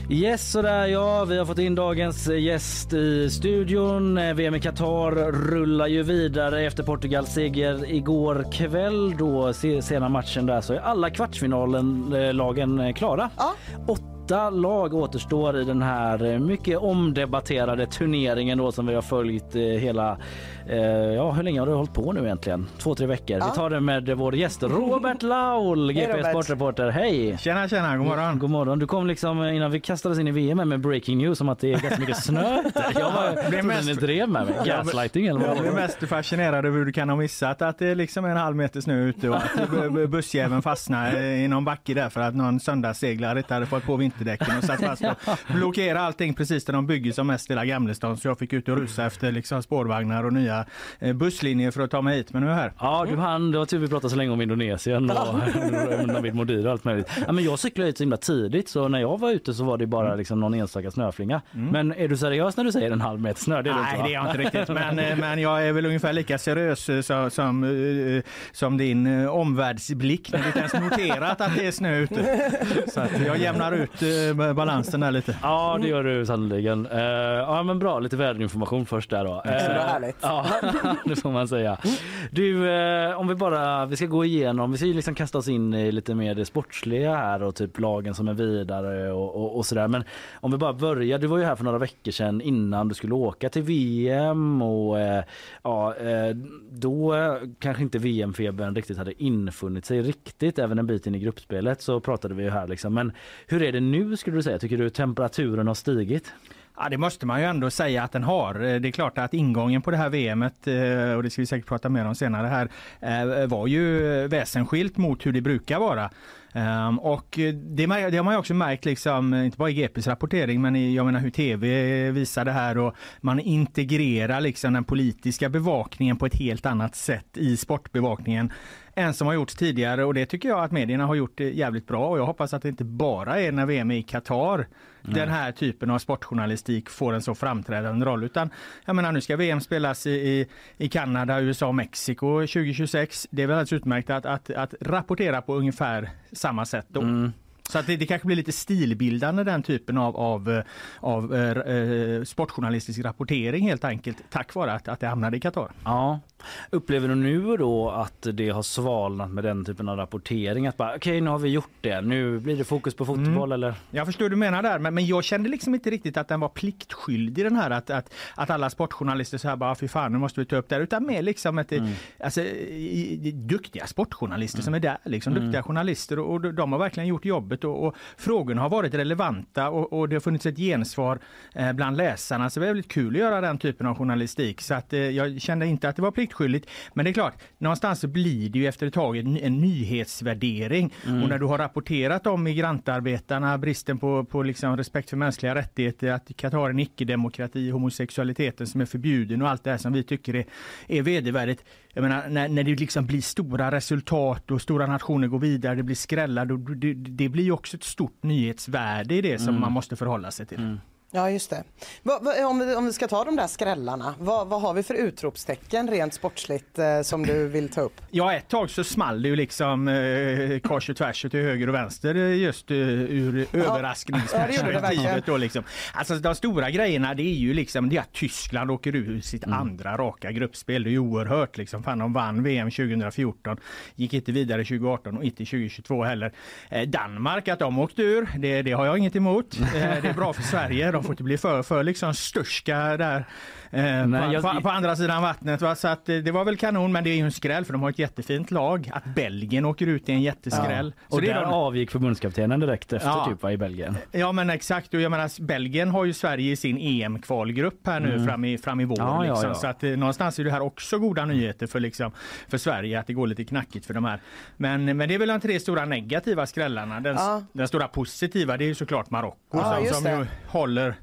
Yes, sådär ja. Vi har fått in dagens gäst i studion. Eh, VM i Qatar rullar ju vidare efter Portugals seger igår kväll. Då se- sena matchen där så är alla kvartsfinalen eh, lagen eh, klara.
Ja.
Åtta lag återstår i den här eh, mycket omdebatterade turneringen då som vi har följt eh, hela, eh, ja hur länge har du hållit på nu egentligen? Två, tre veckor. Vi tar det med vår gäst Robert Laul, GP
Robert.
Sportreporter. Hej!
Tjena tjena, god morgon.
God morgon. Du kom liksom innan vi kastades in i VM med breaking news om att det är ganska mycket snö. Jag var, trodde
mest-
ni drev med mig. Gaslighting eller vad
Jag
det?
mest fascinerad över hur du kan ha missat att det är liksom en halv meter snö ute och att bu- bu- bussjäveln fastnade i någon backe där för att någon söndagsseglare inte hade fått på vinterdäcken och satt fast och blockerade allting precis där de bygger som mest i Gamlestan. Så jag fick ut och rusa efter liksom spårvagnar och nya eh, busslinjer för att ta mig hit. Men nu är jag här.
Ja, du hann. Det var tur vi pratade så länge om Indonesien och Navid Modiri och allt möjligt. Ja, men jag cyklade hit så himla tidigt så när jag var ute så var det bara liksom någon enstaka snöflinga. Men är du seriös när du säger en halv meter snö? Det är
Nej, det är jag inte riktigt. Men, eh, men jag är väl ungefär lika seriös eh, som, som, som din omvärldsblick när du inte ens noterat att det är snö ute. Så att jag jämnar ut balansen där lite.
Ja, det gör du sannoliken. Uh, ja, men bra. Lite väderinformation först där då. Uh, Ja, det får man säga. Du, eh, om vi bara, vi ska gå igenom, vi ska ju liksom kasta oss in i lite mer det sportsliga här och typ lagen som är vidare och, och, och sådär. Men om vi bara börjar, du var ju här för några veckor sedan innan du skulle åka till VM och eh, ja, eh, då eh, kanske inte VM-febern riktigt hade infunnit sig riktigt, även en bit in i gruppspelet så pratade vi ju här liksom. Men hur är det nu skulle du säga? Tycker du temperaturen har stigit?
Ja, det måste man ju ändå säga att den har. Eh, det är klart att ingången på det här VMet, eh, och det ska vi säkert prata mer om senare här, eh, var ju väsensskilt mot hur det brukar vara. Um, och det, det, har man ju också märkt, liksom, inte bara i GPs rapportering, men i, jag menar hur tv visar det här och man integrerar liksom den politiska bevakningen på ett helt annat sätt i sportbevakningen än som har gjorts tidigare. Och det tycker jag att medierna har gjort jävligt bra. Och jag hoppas att det inte bara är när VM är i Qatar den här typen av sportjournalistik får en så framträdande roll. Utan jag menar nu ska VM spelas i, i, i Kanada, USA och Mexiko 2026. Det är väl alldeles utmärkt att, att, att rapportera på ungefär samma sätt då. Mm. Så att det, det kanske blir lite stilbildande den typen av, av, av eh, sportjournalistisk rapportering helt enkelt tack vare att, att det hamnade i Qatar.
Ja. Upplever du nu då att det har svalnat med den typen av rapportering? Att bara okej okay, nu har vi gjort det, nu blir det fokus på fotboll mm. eller?
Jag förstår du menar där men, men jag kände liksom inte riktigt att den var pliktskyldig den här att, att, att alla sportjournalister så här bara fy fan nu måste vi ta upp det utan mer liksom att mm. alltså, duktiga sportjournalister mm. som är där liksom, mm. duktiga journalister och, och de har verkligen gjort jobbet och, och frågorna har varit relevanta och, och, det har funnits ett gensvar eh, bland läsarna. Så det är väldigt kul att göra den typen av journalistik. Så att, eh, jag kände inte att det var pliktskyldigt. Men det är klart, någonstans så blir det ju efter ett tag en, en nyhetsvärdering. Mm. Och när du har rapporterat om migrantarbetarna, bristen på, på liksom respekt för mänskliga rättigheter, att Qatar är en icke-demokrati, homosexualiteten som är förbjuden och allt det här som vi tycker är, är vedervärdigt. Jag menar, när, när det liksom blir stora resultat och stora nationer går vidare, det blir skrällar, det, det blir ju också ett stort nyhetsvärde i det som mm. man måste förhålla sig till. Mm.
Ja just det. Va, va, om, vi, om vi ska ta de där skrällarna, vad, vad har vi för utropstecken rent sportsligt eh, som du vill ta upp?
Ja ett tag så small det ju liksom eh, kors och tvärs till höger och vänster eh, just eh, ur ja. överraskningsperspektivet. Ja, liksom. Alltså de stora grejerna det är ju liksom det att Tyskland åker ur sitt mm. andra raka gruppspel. Det är ju oerhört liksom. Fan, de vann VM 2014, gick inte vidare 2018 och inte 2022 heller. Eh, Danmark att de åkte ur, det, det har jag inget emot. Eh, det är bra för Sverige de får inte bli för, för liksom störska där eh, Nej, jag... på, på, andra sidan vattnet. Va? Så att, eh, det var väl kanon, men det är ju en skräll för de har ett jättefint lag. Att Belgien åker ut i en jätteskräll.
Ja. Och där de... avgick förbundskaptenen direkt efter ja. typ, va, i Belgien.
Ja men exakt, och jag menar Belgien har ju Sverige i sin EM-kvalgrupp här nu mm. fram, i, fram i vår. Ja, liksom. Så att eh, någonstans är det här också goda nyheter för, liksom, för Sverige att det går lite knackigt för de här. Men, men det är väl de tre stora negativa skrällarna. Den, den stora positiva det är ju såklart Marocko som, som ju håller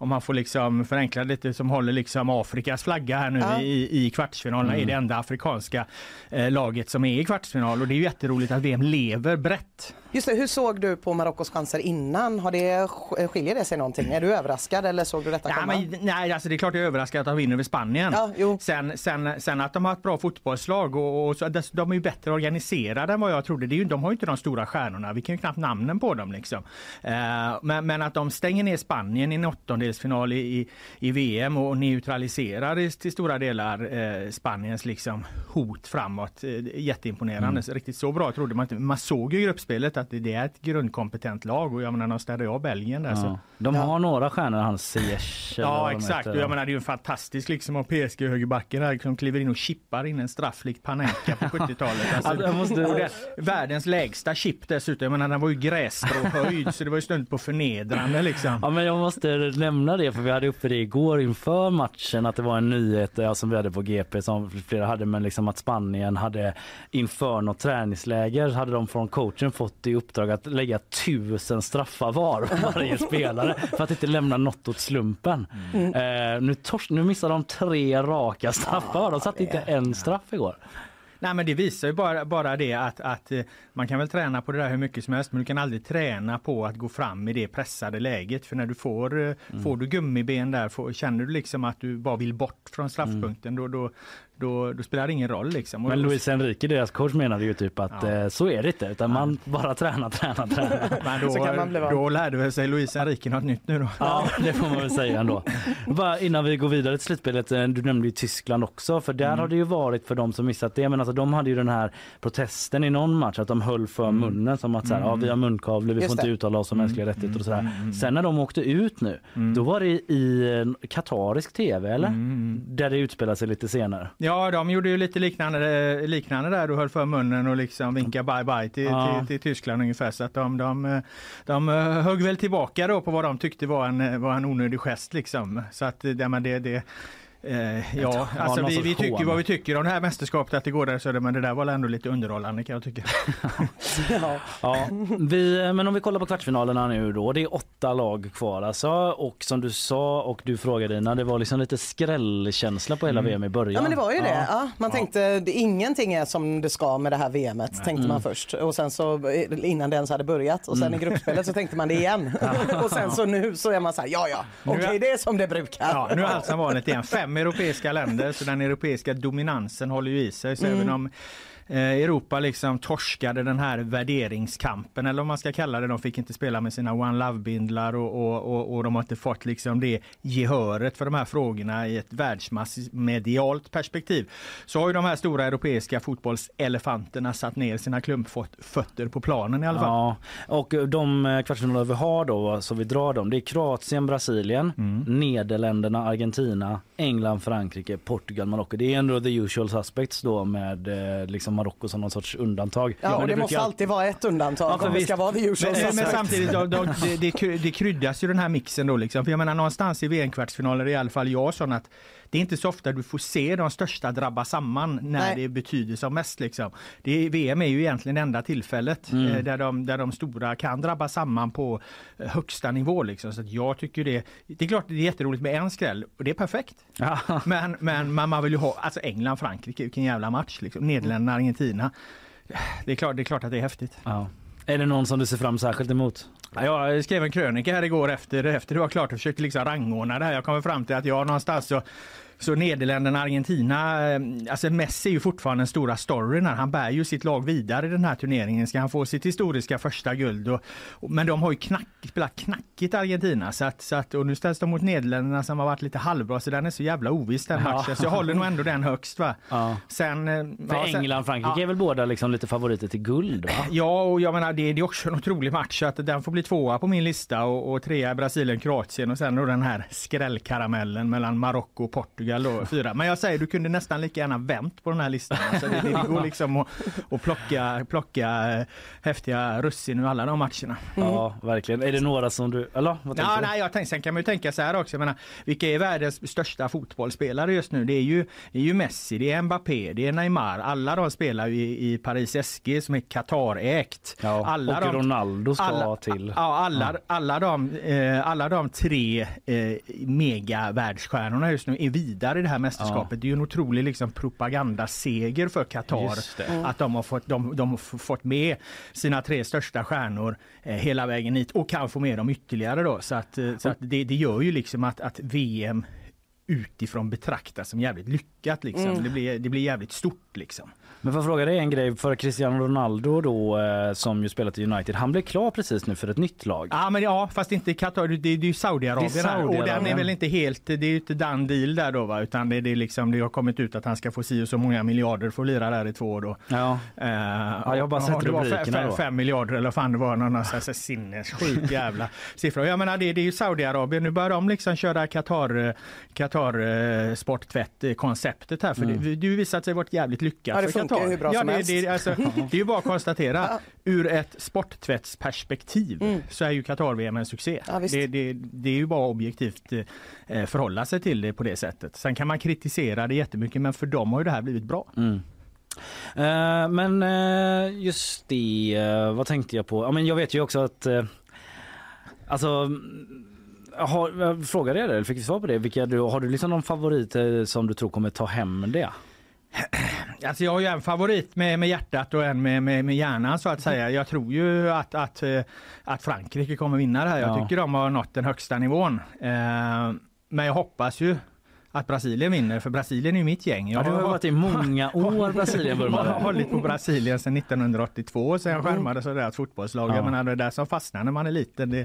om man får liksom förenkla lite, som håller liksom Afrikas flagga här nu ja. i, i kvartsfinalerna, mm. är det enda afrikanska eh, laget som är i kvartsfinal och det är ju jätteroligt att VM lever brett.
Just det, hur såg du på Marockos chanser innan? Har det, skiljer det sig någonting? Är du överraskad eller såg du detta komma?
Ja, men, nej, alltså det är klart jag är överraskad att de vinner över Spanien. Ja, sen, sen, sen att de har ett bra fotbollslag och, och så, de är ju bättre organiserade än vad jag trodde. Det är ju, de har ju inte de stora stjärnorna, vi kan ju knappt namnen på dem liksom. Uh, men, men, att de stänger ner Spanien i en åttondelsfinal i, i, i VM och neutraliserar till stora delar uh, Spaniens liksom hot framåt. Uh, jätteimponerande. Mm. Riktigt så bra trodde man inte. Man såg ju gruppspelet att det är ett grundkompetent lag och jag menar de städade av Belgien där. Ja. Så.
De har ja. några stjärnor, han Ziyech.
Ja exakt och jag menar det är ju en fantastisk liksom av PSG högerbacken här som kliver in och chippar in en straff likt Panenka på 70-talet. Alltså, alltså, måste... världens lägsta chip dessutom. Jag menar den var ju grässtråhöjd så det var ju stund på förnedrande liksom.
Ja men jag måste nämna det för vi hade uppe det igår inför matchen att det var en nyhet ja, som vi hade på GP som flera hade men liksom att Spanien hade inför något träningsläger hade de från coachen fått i uppdrag att lägga tusen straffar var varje spelare för att inte lämna något åt slumpen. Mm. Eh, nu, tors, nu missade de tre raka straffar. De satte inte en straff igår.
Nej men det visar ju bara, bara det att, att eh, man kan väl träna på det där hur mycket som helst men du kan aldrig träna på att gå fram i det pressade läget. För när du får, eh,
Mm.
får du gummiben där, får, känner du liksom att du bara vill bort från straffpunkten då, då, då, då spelar det ingen roll liksom.
Men Luis Enrique, deras coach, menade ju typ att
Ja.
eh, så är det inte utan man bara tränar, tränar, tränar.
men då,
Så kan man bli van.
då lärde väl sig Luis Enrique något nytt nu då.
Ja, det får man väl säga ändå. Bara innan vi går vidare till slutspelet, eh, du nämnde ju Tyskland också, för där
Mm.
har det ju varit för de som missat det, men alltså de hade ju den här protesten i någon match att de höll för
Mm.
munnen som att så här, ja, vi har munkavle, vi
Just
får inte
det.
uttala oss om mänskliga rättigheter och sådär.
Mm.
Sen när de åkte ut nu, då var det i eh, katarisk tv eller?
Mm.
Där det utspelar sig lite senare.
Ja, de gjorde ju lite liknande, liknande där och höll för munnen och liksom vinkade bye bye till,
Ja.
till, till Tyskland ungefär. Så att de, de, de eh, högg väl tillbaka då på vad de tyckte var en, eh, var en onödig gest liksom. Så att eh, det, det, det Eh, ja, alltså vi, vi tycker
hån.
vad vi tycker om det här mästerskapet att det går där så det, men det där var ändå lite underhållande kan jag tycka.
Ja.
Ja, vi, men om vi kollar på kvartsfinalerna nu då. Det är åtta lag kvar alltså. Och som du sa och du frågade Ina, det var liksom lite skrällkänsla på hela VM i början.
Ja men det var ju
Ja.
det. Ja, man tänkte det, ingenting är som det ska med det här VMet tänkte
Mm.
man först och sen så eh, innan det ens hade börjat och sen i gruppspelet så tänkte man det igen och sen så nu så är man så här ja ja okej
är-
det är som det brukar.
Ja, nu är allt som vanligt igen. Fem europeiska länder, så den europeiska dominansen håller ju i sig. Så även om Europa liksom torskade den här värderingskampen, eller vad man ska kalla det. De fick inte spela med sina One Love-bindlar och, och, och, och de har inte fått liksom det gehöret för de här frågorna i ett världsmassmedialt perspektiv. Så har ju de här stora europeiska fotbollselefanterna satt ner sina klumpfötter på planen i alla fall.
Ja, och de eh, kvartsfinaler vi har då, så vi drar dem, det är Kroatien, Brasilien,
Mm.
Nederländerna, Argentina, England, Frankrike, Portugal, Marocko. Det är ändå the usual suspects då med eh, liksom Marocko som någon sorts undantag.
Ja,
Men
och det,
brukar
måste
all-
alltid vara ett undantag
Ja,
om det ska vara the usual
Men, men samtidigt, då, då, det, det, kry- det kryddas ju den här mixen då liksom. För jag menar någonstans i VM-kvartsfinaler i alla fall jag sån att det är inte så ofta du får se de största drabba samman när
Nej.
det betyder som mest. Liksom. Det, är- VM är ju egentligen det enda tillfället
Mm.
eh, där, de, där de stora kan drabba samman på eh, högsta nivå. Liksom. Så att jag tycker det, det är klart det är jätteroligt med en skräll och det är perfekt.
Ja.
Men, men man, man vill ju ha, alltså England, Frankrike, vilken jävla match. Liksom. Nederländerna, Argentina. Det är, klart, det är klart att det är häftigt.
Ja. Är det någon som du ser fram särskilt emot?
Ja, Jag skrev en krönika här igår efter, efter det var klart och försökte liksom rangordna det här. Jag kommer fram till att jag någonstans så så Nederländerna, Argentina, eh, alltså Messi är ju fortfarande den stora storyn här. Han bär ju sitt lag vidare i den här turneringen. Ska han få sitt historiska första guld? Och, och, men de har ju knack, spelat knackigt Argentina. Så att, så att, och nu ställs de mot Nederländerna som har varit lite halvbra. Så den är så jävla oviss den
Ja.
matchen. Så jag håller nog ändå den högst. Va?
Ja.
Sen, eh,
För
ja, sen-
England Frankrike
ja.
är väl båda liksom lite favoriter till guld va?
Ja, och jag menar det, det är också en otrolig match så att den får bli tvåa på min lista och, och trea Brasilien, Kroatien och sen då den här skrällkaramellen mellan Marocko och Portugal då, fyra. Men jag säger du kunde nästan lika gärna vänt på den här listan. Alltså det, det går liksom att, att plocka, plocka häftiga russin ur alla de matcherna.
Ja, verkligen. Är det några som du... Eller vad
Ja,
du?
nej, jag tänkte, sen kan man ju tänka så här också. Jag menar, vilka är världens största fotbollsspelare just nu? Det är ju, det är ju Messi, det är Mbappé, det är Neymar. Alla de spelar ju i, i Paris SG som är Qatarägt.
Ja,
alla
och
de,
Ronaldo ska
alla,
till.
Ja, alla, alla, de, eh, alla de tre eh, megavärldsstjärnorna just nu är vidare i det här mästerskapet. Det är ju en otrolig liksom, propagandaseger för Qatar.
Det.
Att de har, fått, de, de har fått med sina tre största stjärnor eh, hela vägen hit och kan få med dem ytterligare då. Så, att, eh, så att det, det gör ju liksom att, att VM utifrån betraktas som jävligt lyckat. Liksom. Det, blir, det blir jävligt stort liksom.
Men får jag fråga dig en grej för Cristiano Ronaldo då eh, som ju spelat i United. Han blev klar precis nu för ett nytt lag.
Ja, men ja, fast inte Qatar. Det, det är ju Saudiarabien.
Det är
här. Och den är väl inte helt, det är ju inte done deal där då va, utan det, det, är liksom, det har kommit ut att han ska få si och så många miljarder för att lira där i två år då.
Ja.
Eh,
Ja, jag har bara sett rubrikerna då.
Fem miljarder eller fan det var, någon här sinnessjuk jävla siffra. Jag menar det, det är ju Saudiarabien, nu börjar de liksom köra Qatar, eh, Qatar eh, sporttvätt-konceptet här. För det, det har visat sig vara jävligt lyckat
Ja, det
för
funkar
Qatar.
hur bra
ja,
som
det,
helst.
det, alltså, det är ju bara att konstatera, ur ett sporttvättsperspektiv så är ju Qatar-VM en succé.
Ja,
det, det, det är ju bara objektivt eh, förhålla sig till det på det sättet. Sen kan man kritisera det jättemycket men för dem har ju det här blivit bra.
Mm. Eh, men eh, just det, eh, vad tänkte jag på? Ja, men jag vet ju också att eh, Alltså mm, har, jag frågade jag dig, eller fick du svar på det? Vilka du, har du liksom någon favorit eh, som du tror kommer ta hem det?
Alltså jag har ju en favorit med, med hjärtat och en med, med, med hjärnan så att säga. Jag tror ju att, att, eh, att Frankrike kommer vinna det här. Jag
Ja.
tycker de har nått den högsta nivån. Eh, men jag hoppas ju att Brasilien vinner, för Brasilien är mitt gäng.
Ja,
Jag
du har varit i många år Brasilien
jag har hållit på Brasilien sedan 1982 sen jag skärmade så ett fotbollslag.
Ja.
Menar det där som fastnar när man är liten, det,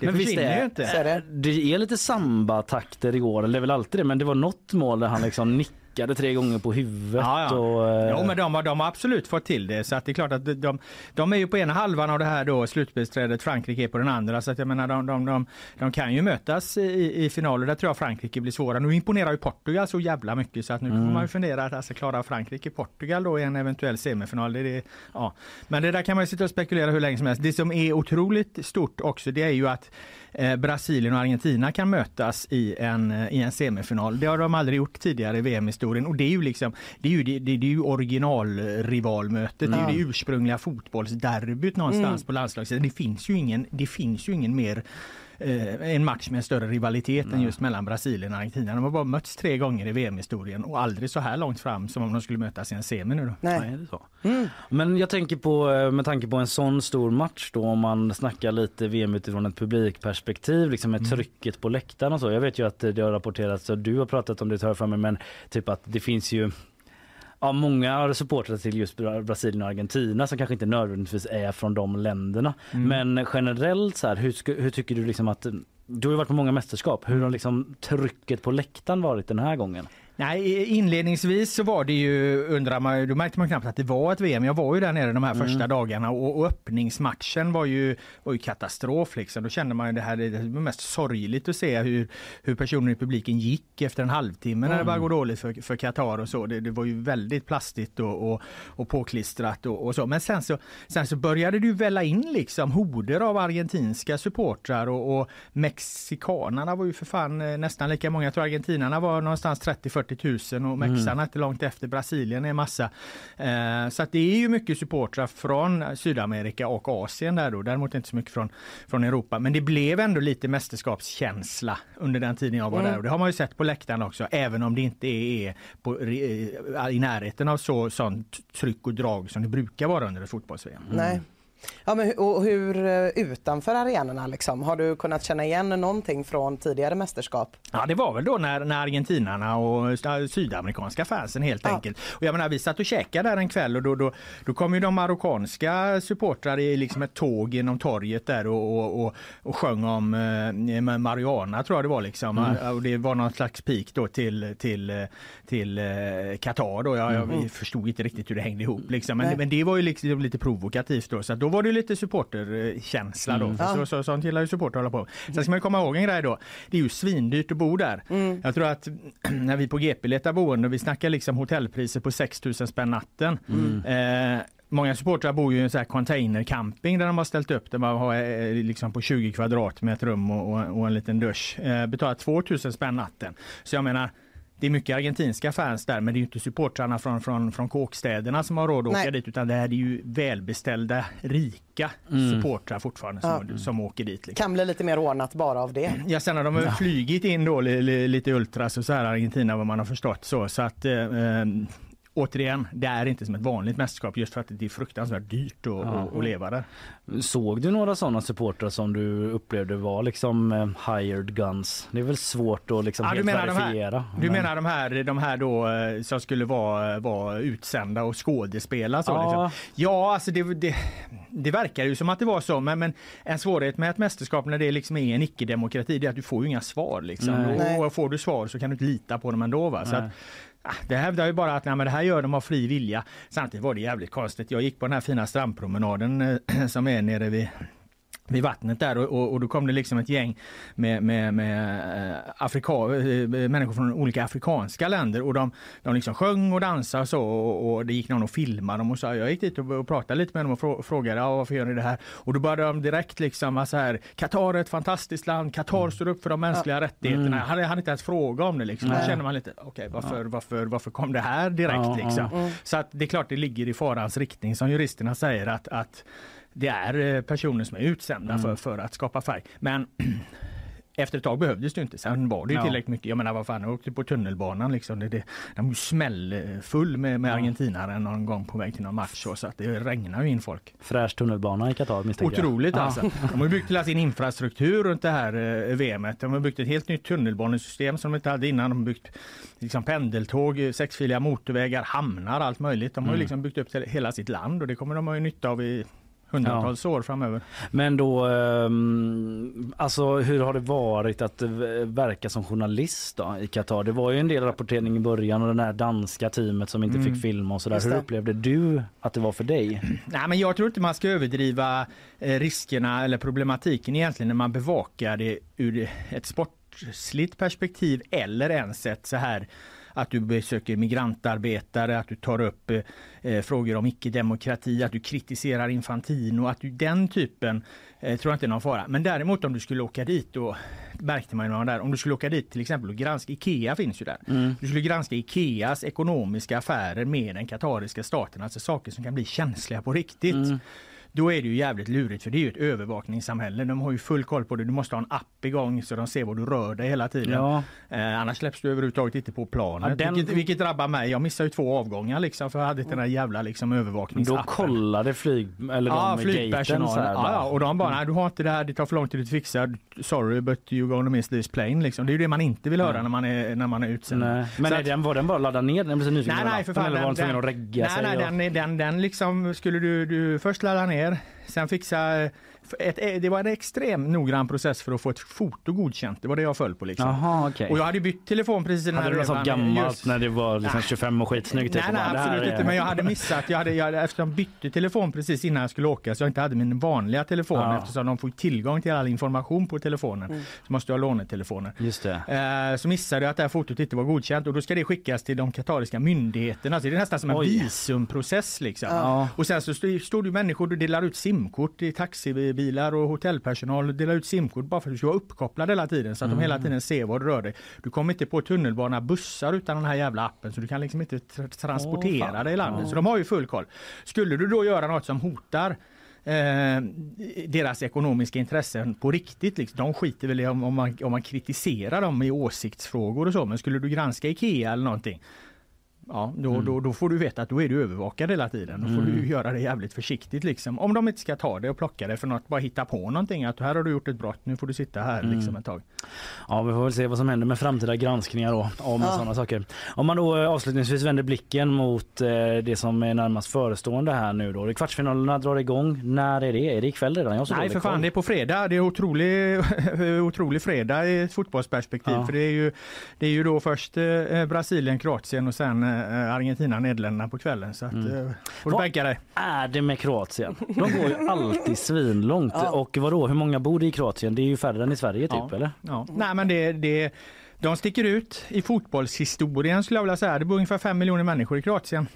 det
Men
försvinner
är-
ju inte.
Är det.
Det är lite samba-takter igår, eller det är väl alltid det, men det var något mål där han liksom nickade tre gånger på huvudet.
Ja, ja.
Och, eh,
Jo, men de har, de har absolut fått till det. Så att det är klart att de- de, är ju på ena halvan av det här då slutspelsträdet, Frankrike är på den andra. Så att jag menar de, de, de, de kan ju mötas i, i finaler. Där tror jag Frankrike blir svåra. Nu imponerar ju Portugal så jävla mycket så att nu
Mm.
får man ju fundera att alltså, klara Frankrike Portugal då i en eventuell semifinal. Det är det, ja. Men det där kan man ju sitta och spekulera hur länge som helst. Det som är otroligt stort också det är ju att Brasilien och Argentina kan mötas i en, eh, i en semifinal. Det har de aldrig gjort tidigare i VM-historien och det är ju liksom det är ju, det, det är ju originalrivalmötet, det är ju det ursprungliga fotbollsderbyt någonstans på landslagssidan. Det finns ju ingen, det finns ju ingen mer eh, en match med en större rivalitet än just mellan Brasilien och Argentina. De har bara mötts tre gånger i VM-historien och aldrig så här långt fram som om de skulle mötas i en semi nu då.
Nej,
Nej.
är det så? Men jag tänker på, eh, med tanke på en sån stor match då, om man snackar lite VM utifrån ett publikperspektiv, liksom med trycket på läktaren och så. Jag vet ju att eh, det har rapporterats, och du har pratat om det, tar jag för mig, men typ att det finns ju Ja, många supportrar till just Bra- Brasilien och Argentina som kanske inte nödvändigtvis är från de länderna. Men generellt så här, hur, sku- hur tycker du liksom att du har varit på många mästerskap. Hur har liksom trycket på läktaren varit den här gången?
Nej, inledningsvis så var det ju, undrar man, då märkte man knappt att det var ett VM. Jag var ju där nere de här första dagarna och, och öppningsmatchen var ju, var ju katastrof liksom. Då kände man ju det här, det var mest sorgligt att se hur, hur personer i publiken gick efter en halvtimme när det bara går dåligt för, för Qatar och så. Det, det var ju väldigt plastigt och, och, och påklistrat och, och så. Men sen så, sen så började det ju välla in liksom horder av argentinska supportrar och, och mexikanarna var ju för fan eh, nästan lika många. Jag tror argentinarna var någonstans 30-40 000 och mexarna inte långt efter. Brasilien är massa. Eh, så att det är ju mycket supportrar från Sydamerika och Asien där då. Däremot inte så mycket från, från Europa. Men det blev ändå lite mästerskapskänsla under den tiden jag var där. Och det har man ju sett på läktaren också. Även om det inte är på, i närheten av så, sånt tryck och drag som det brukar vara under ett fotbolls-VM.
Nej. Ja, men, och hur eh, utanför arenorna liksom? Har du kunnat känna igen någonting från tidigare mästerskap?
Ja det var väl då när, när argentinarna och sta- sydamerikanska fansen helt
Ja.
enkelt. Och jag menar vi satt och käkade där en kväll och då, då, då kom ju de marockanska supportrar i liksom ett tåg genom torget där och, och, och, och sjöng om eh, Mariana tror jag det var liksom. Och det var någon slags pik då till, till, eh, till eh, Qatar då. Jag, jag förstod inte riktigt hur det hängde ihop liksom. Men, men det var ju liksom lite provokativt då. Så då var det lite supporterkänsla då. För
Ja.
så, så, sånt gillar ju supportrar att hålla på. Sen ska man komma ihåg en grej då. Det är ju svindyrt att bo där. Jag tror att när vi på GP letar boende, vi snackar liksom hotellpriser på 6 000 spänn natten. Eh, Många supportrar bor ju i en sån containercamping där de har ställt upp där man har eh, liksom på 20 kvadrat med ett rum och, och, och en liten dusch. Eh, betalar 2000 spänn natten. Så jag menar det är mycket argentinska fans där men det är ju inte supportrarna från, från, från kåkstäderna som har råd att åka
Nej.
dit utan det här är ju välbeställda, rika supportrar fortfarande som, som åker dit. Liksom.
Kan bli lite mer ordnat bara av det.
Ja, sen har de väl flygit in då li, li, lite ultras och så här Argentina vad man har förstått så. Så att eh, eh, återigen, det är inte som ett vanligt mästerskap just för att det är fruktansvärt dyrt att, att, att leva där.
Såg du några sådana supportrar som du upplevde var liksom eh, hired guns? Det är väl svårt att liksom
Ja, du menar de här,
verifiera.
du
men-
menar de här, de här då eh, som skulle vara, vara utsända och skådespela? Så
Ja.
liksom. ja alltså det, det, det verkar ju som att det var så men, men en svårighet med ett mästerskap när det liksom är en icke-demokrati det är att du får ju inga svar. Liksom. Och får du svar så kan du inte lita på dem ändå. Va? Så
Nej.
att, Ah, det hävdar ju bara att nej, men det här gör de av fri vilja. Samtidigt var det jävligt konstigt. Jag gick på den här fina strandpromenaden eh, som är nere vid vid vattnet där och, och, och då kom det liksom ett gäng med, med, med eh, Afrika, eh, människor från olika afrikanska länder och de, de liksom sjöng och dansade och så och, och det gick någon och filmade dem och så jag gick dit och, och pratade lite med dem och frå, frågade ja, varför gör ni det här? Och då började de direkt liksom så här Qatar är ett fantastiskt land, Qatar står upp för de mänskliga rättigheterna. Jag hade, hade inte ens fråga om det liksom. Då kände man lite okej varför, varför, varför kom det här direkt
Ja,
liksom?
ja.
Så att det är klart det ligger i farans riktning som juristerna säger att, att det är eh, personer som är utsända för, för att skapa färg. Men efter ett tag behövdes det inte. Sen var det ju
Ja.
tillräckligt mycket. Jag menar vad fan, jag åkte på tunnelbanan liksom. Det, det, den var ju smällfull med, med argentinare någon gång på väg till någon match. Så att det regnar ju in folk.
Fräsch tunnelbana i Qatar misstänker jag.
Otroligt
Ja.
alltså. De har byggt hela sin infrastruktur runt det här eh, VMet. De har byggt ett helt nytt tunnelbanesystem som de inte hade innan. De har byggt liksom pendeltåg, sexfiliga motorvägar, hamnar, allt möjligt. De har ju liksom byggt upp hela sitt land och det kommer de ha nytta av i hundratals år framöver.
Men då, ehm, alltså hur har det varit att verka som journalist då i Qatar? Det var ju en del rapportering i början och det där danska teamet som inte
Mm.
fick filma och sådär. Hur upplevde du att det var för dig?
Nej, men jag tror inte man ska överdriva eh, riskerna eller problematiken egentligen när man bevakar det ur ett sportsligt perspektiv eller ens ett så här att du besöker migrantarbetare, att du tar upp eh, frågor om icke-demokrati, att du kritiserar Infantino, att du den typen eh, tror jag inte är någon fara. Men däremot om du skulle åka dit och märkte man ju någon där, om du skulle åka dit till exempel och granska, Ikea finns ju där. Du skulle granska Ikeas ekonomiska affärer med den katariska staten, alltså saker som kan bli känsliga på riktigt. Då är det ju jävligt lurigt för det är ju ett övervakningssamhälle. De har ju full koll på det. Du måste ha en app igång så de ser var du rör dig hela tiden.
Ja.
Eh, annars släpps du överhuvudtaget inte på planet.
Ja, den-
vilket, vilket drabbar mig. Jag missade ju två avgångar liksom för jag hade inte den där jävla liksom,
Då
övervakningsappen.
kollade flyg eller
Ja,
de gaten så
flygpersonalen.
här,
Ja, och de bara, nej du har inte det här, det tar för lång tid att fixa. Sorry but you're gonna miss this plane. Liksom. Det är ju det man inte vill höra när man är, när man är utsänd.
Men
Så
är
att-
den, var den bara laddad ner? Den blev så nyfiken
Nej, nej för fan.
Eller var den tvungen att regga
nej,
sig?
nej,
och-
den, den, den liksom skulle du, du först ladda ner, sen fixa ett, det var en extrem noggrann process för att få ett foto godkänt. Det var det jag föll på liksom.
Jaha, okej.
Och jag hade bytt telefon precis i den
Hade du något sånt gammalt
Just-
när det var liksom
Nej.
25 och skitsnyggt? typ,
Nej,
och
nej absolut
är-
inte. Men jag hade missat. Jag hade, jag, eftersom jag bytte telefon precis innan jag skulle åka så jag inte hade min vanliga telefon
Ja.
eftersom de får tillgång till all information på telefonen. Så måste jag ha lånetelefoner.
Just det.
Eh, så missade jag att det här fotot inte var godkänt och då ska det skickas till de katariska myndigheterna. Så det är nästan som en
Oj.
visumprocess. Liksom.
Ja.
Och sen så stod, det människor och delar ut simkort i taxibilar och hotellpersonal delar ut simkort bara för att du ska vara uppkopplad hela tiden så att de hela tiden ser var du rör dig. Du kommer inte på tunnelbana, bussar utan den här jävla appen så du kan liksom inte tra- transportera
fan.
dig i landet. Så de har ju full koll. Skulle du då göra något som hotar eh, deras ekonomiska intressen på riktigt. Liksom. De skiter väl i om, om, man, om man kritiserar dem i åsiktsfrågor och så. Men skulle du granska Ikea eller någonting Ja, då, då, då får du veta att då är du övervakad hela tiden. Då får du göra det jävligt försiktigt liksom. Om de inte ska ta det och plocka det för något, bara hitta på någonting. Att här har du gjort ett brott, nu får du sitta här liksom ett tag.
Ja, vi får väl se vad som händer med framtida granskningar då, om sådana saker. Om man då eh, avslutningsvis vänder blicken mot eh, det som är närmast förestående här nu då. Kvartsfinalerna drar igång. När är det? Är det ikväll redan? Jag
Nej för fan, det är på fredag. Det är otrolig, otrolig fredag i ett fotbollsperspektiv.
Ja.
För det är, ju, det är ju då först eh, Brasilien, Kroatien och sen eh, Argentina, Nederländerna på kvällen. Så att, eh, får du
Vad-
bänka dig.
är det med Kroatien? De går ju alltid svinlångt.
Ja.
Och vadå, hur många bor det i Kroatien? Det är ju färre än i Sverige typ,
Ja.
eller?
Ja. Nej men det, det, de sticker ut i fotbollshistorien skulle jag vilja säga. Det bor ungefär fem miljoner människor i Kroatien.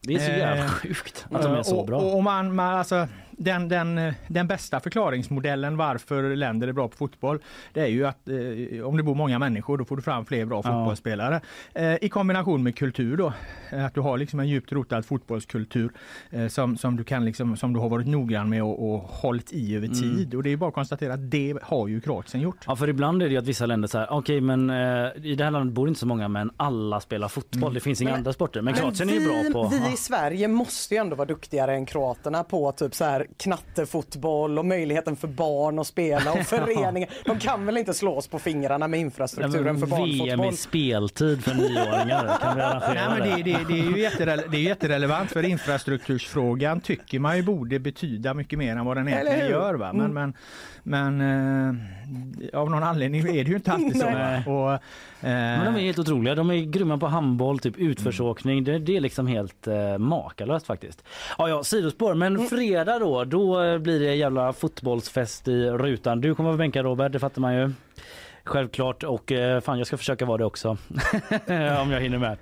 Det är så
Eh,
jävla sjukt att de är så
och,
bra.
Och, och man, man, alltså, den, den, den bästa förklaringsmodellen varför länder är bra på fotboll det är ju att eh, om det bor många människor då får du fram fler bra
Ja.
fotbollsspelare. Eh, I kombination med kultur då. Eh, Att du har liksom en djupt rotad fotbollskultur eh, som, som, du kan liksom, som du har varit noggrann med och, och hållit i över tid. Och det är bara att konstatera att det har ju Kroatien gjort.
Ja för ibland är det ju att vissa länder säger okej men eh, i det här landet bor inte så många men alla spelar fotboll. Det finns inga
Men-
andra sporter. Men
Men
Kroatien är ju
vi,
bra på...
vi i Sverige måste ju ändå vara duktigare än kroaterna på typ så här knattefotboll och möjligheten för barn att spela och föreningar. De kan väl inte slå oss på fingrarna med infrastrukturen för
VM
barnfotboll?
i speltid för nioåringar. Kan vi arrangera
Nej, men det, det, det, är ju jätterele- det är jätterelevant för infrastruktursfrågan tycker man ju borde betyda mycket mer än vad den egentligen gör. Va? Men, men, men eh, av någon anledning är det ju inte alltid så. Och, eh,
Men de är helt otroliga. De är grymma på handboll, typ utförsåkning. Det, det är liksom helt eh, makalöst faktiskt. Ja, ja, sidospår. Men fredag då, då eh, blir det jävla fotbollsfest i rutan. Du kommer vara bänkad Robert, det fattar man ju. Självklart och eh, fan jag ska försöka vara det också om jag hinner med.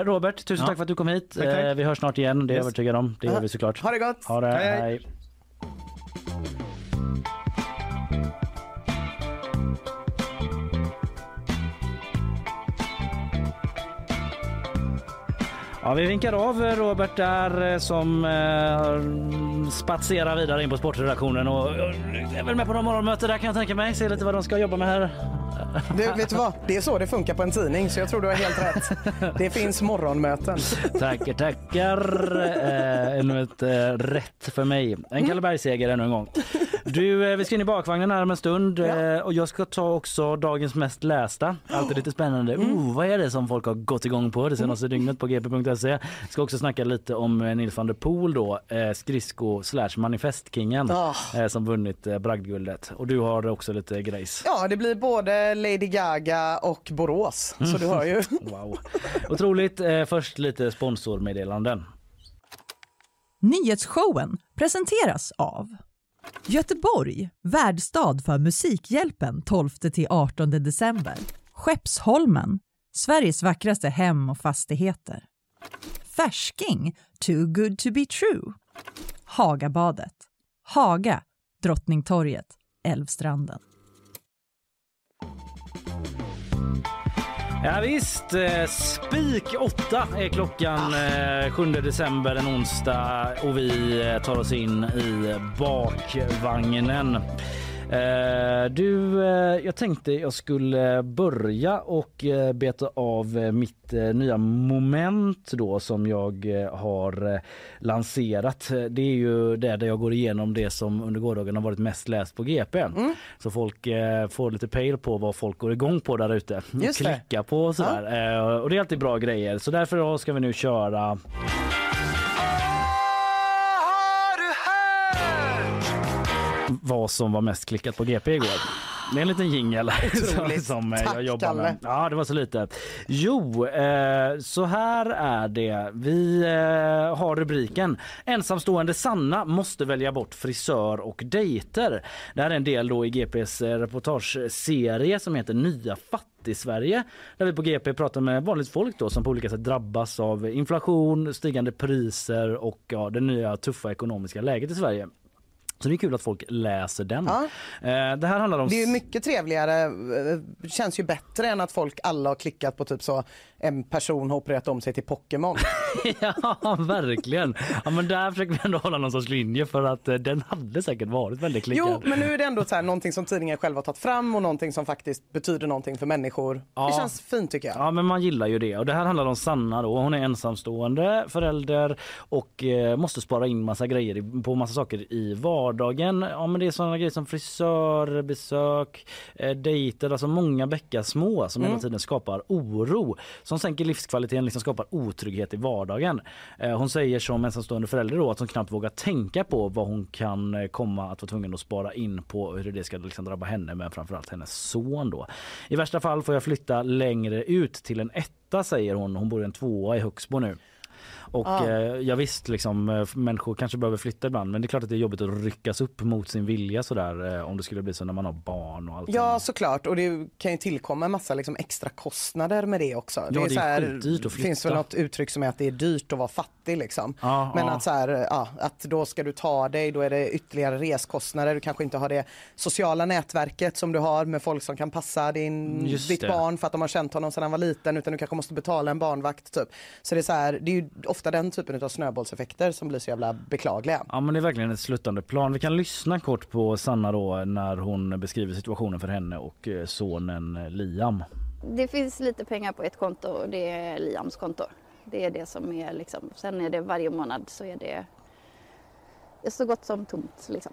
Eh, Robert, tusen
Ja.
tack för att du kom hit.
Tack, tack.
Eh, vi hörs snart igen, det är jag
Yes.
övertygad om. Det gör vi såklart.
Ha det gott!
Ha det,
Hej, hej.
Ja, vi vinkar av Robert där eh, som eh, spatserar vidare in på sportredaktionen och och är väl med på några morgonmöte där kan jag tänka mig. Se lite vad de ska jobba med här.
Du, vet du vad? Det är så det funkar på en tidning så jag tror du har helt rätt. Det finns morgonmöten.
Tackar, tackar. Eh, ännu ett eh, rätt för mig. En Kallebergsseger ännu en gång. Du, eh, vi ska in i bakvagnen här om en stund eh, och jag ska ta också dagens mest lästa. Alltid lite spännande. Oh, vad är det som folk har gått igång på det senaste dygnet på gp.se. Ska också snacka lite om eh, Nils van der Poel då, eh, skridsko slash manifestkingen
Ah.
eh, som vunnit eh, bragdguldet. Och du har också lite grejs.
Ja, det blir både Lady Gaga och Borås. Så du hör ju.
Wow. Otroligt. Eh, först lite sponsormeddelanden.
Nyhetsshowen presenteras av Göteborg, värdstad för Musikhjälpen 12-18 december. Skeppsholmen, Sveriges vackraste hem och fastigheter. Färsking, too good to be true. Hagabadet, Haga, Drottningtorget, Älvstranden.
Ja, visst, eh, spik 8 är klockan eh, 7 december en onsdag och vi eh, tar oss in i bakvagnen. Eh, du, eh, jag tänkte jag skulle börja och eh, beta av mitt nya moment då som jag har lanserat. Det är ju det där jag går igenom det som under gårdagen har varit mest läst på GP. Så folk får lite pejl på vad folk går igång på där ute. Klicka på och sådär. Eh, och det är alltid bra grejer. Så därför ska vi nu köra vad som var mest klickat på GP igår. Det är en liten jingel som, som eh,
Tack,
jag jobbar
Kalle.
med. Ja, det var så lite. Jo, eh, så här är det. Vi eh, har rubriken Ensamstående Sanna måste välja bort frisör och dejter. Det här är en del då i GPs eh, reportageserie som heter Nya Fattig-Sverige där vi på GP pratar med vanligt folk då som på olika sätt drabbas av inflation, stigande priser och ja, det nya tuffa ekonomiska läget i Sverige. Så det är kul att folk läser den.
Ja.
Eh, Det här handlar om...
Det är mycket trevligare, eh, känns ju bättre än att folk alla har klickat på typ så en person har opererat om sig till Pokémon.
ja, verkligen. Ja, men där försöker vi ändå hålla någon sorts linje för att eh, den hade säkert varit väldigt klickad.
Jo, men nu är det ändå så här, någonting som tidningen själv har tagit fram och någonting som faktiskt betyder någonting för människor.
Ja.
Det känns fint tycker jag.
Ja men man gillar ju det och det här handlar om Sanna då. Hon är ensamstående förälder och eh, måste spara in massa grejer på massa saker i vardagen. Ja men det är sådana grejer som frisörbesök, eh, dejter, alltså många bäckar små som hela tiden skapar oro. Som sänker livskvaliteten, liksom skapar otrygghet i vardagen. Eh, hon säger som ensamstående förälder då att hon knappt vågar tänka på vad hon kan eh, komma att vara tvungen att spara in på hur det ska liksom drabba henne men framförallt hennes son då. I värsta fall får jag flytta längre ut till en etta säger hon. Hon bor i en tvåa i Högsbo nu. Och
Ja.
eh, jag visst, liksom, eh, människor kanske behöver flytta ibland men det är klart att det är jobbigt att ryckas upp mot sin vilja sådär eh, om det skulle bli så när man har barn och allting.
Ja såklart och det kan ju tillkomma en massa liksom extra kostnader med det också.
det är
så här,
skitdyrt att
finns väl något uttryck som är att det är dyrt att vara fattig liksom.
Ja,
Men
ja.
att så här, ja, att då ska du ta dig, då är det ytterligare reskostnader. Du kanske inte har det sociala nätverket som du har med folk som kan passa din,
Just
ditt
det.
barn för att de har känt honom sedan han var liten utan du kanske måste betala en barnvakt typ. Så det är så här, det är ju ofta den typen av snöbollseffekter som blir så jävla beklagliga.
Ja men det är verkligen ett sluttande plan. Vi kan lyssna kort på Sanna då när hon beskriver situationen för henne och eh, sonen eh, Liam.
Det finns lite pengar på ett konto och det är Liams konto. Det är det som är liksom, sen är det varje månad så är det, det är så gott som tomt liksom.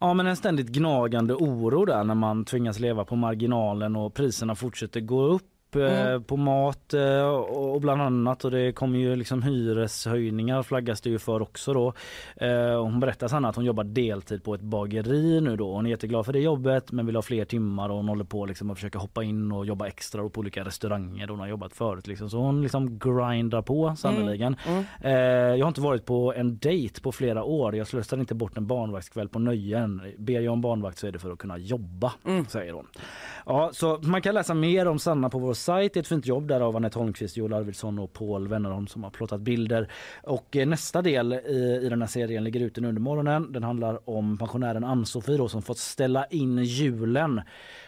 Ja men en ständigt gnagande oro där när man tvingas leva på marginalen och priserna fortsätter gå upp eh, på mat eh, och bland annat och det kommer ju liksom hyreshöjningar flaggas det ju för också då. Eh, Hon berättar Sanna att hon jobbar deltid på ett bageri nu då. Hon är jätteglad för det jobbet men vill ha fler timmar och hon håller på liksom att försöka hoppa in och jobba extra på olika restauranger hon har jobbat förut liksom. Så hon liksom grindar på sannerligen. Eh, jag har inte varit på en dejt på flera år. Jag slösar inte bort en barnvaktskväll på nöjen. Ber jag om barnvakt så är det för att kunna jobba, säger hon. Ja, så man kan läsa mer om Sanna på vår sajt. Det är ett fint jobb där av Anette Holmqvist, Joel Arvidsson och Paul Wennerholm som har plottat bilder. Och eh, nästa del i, i den här serien ligger ute nu under morgonen. Den handlar om pensionären Ann-Sofie som fått ställa in julen.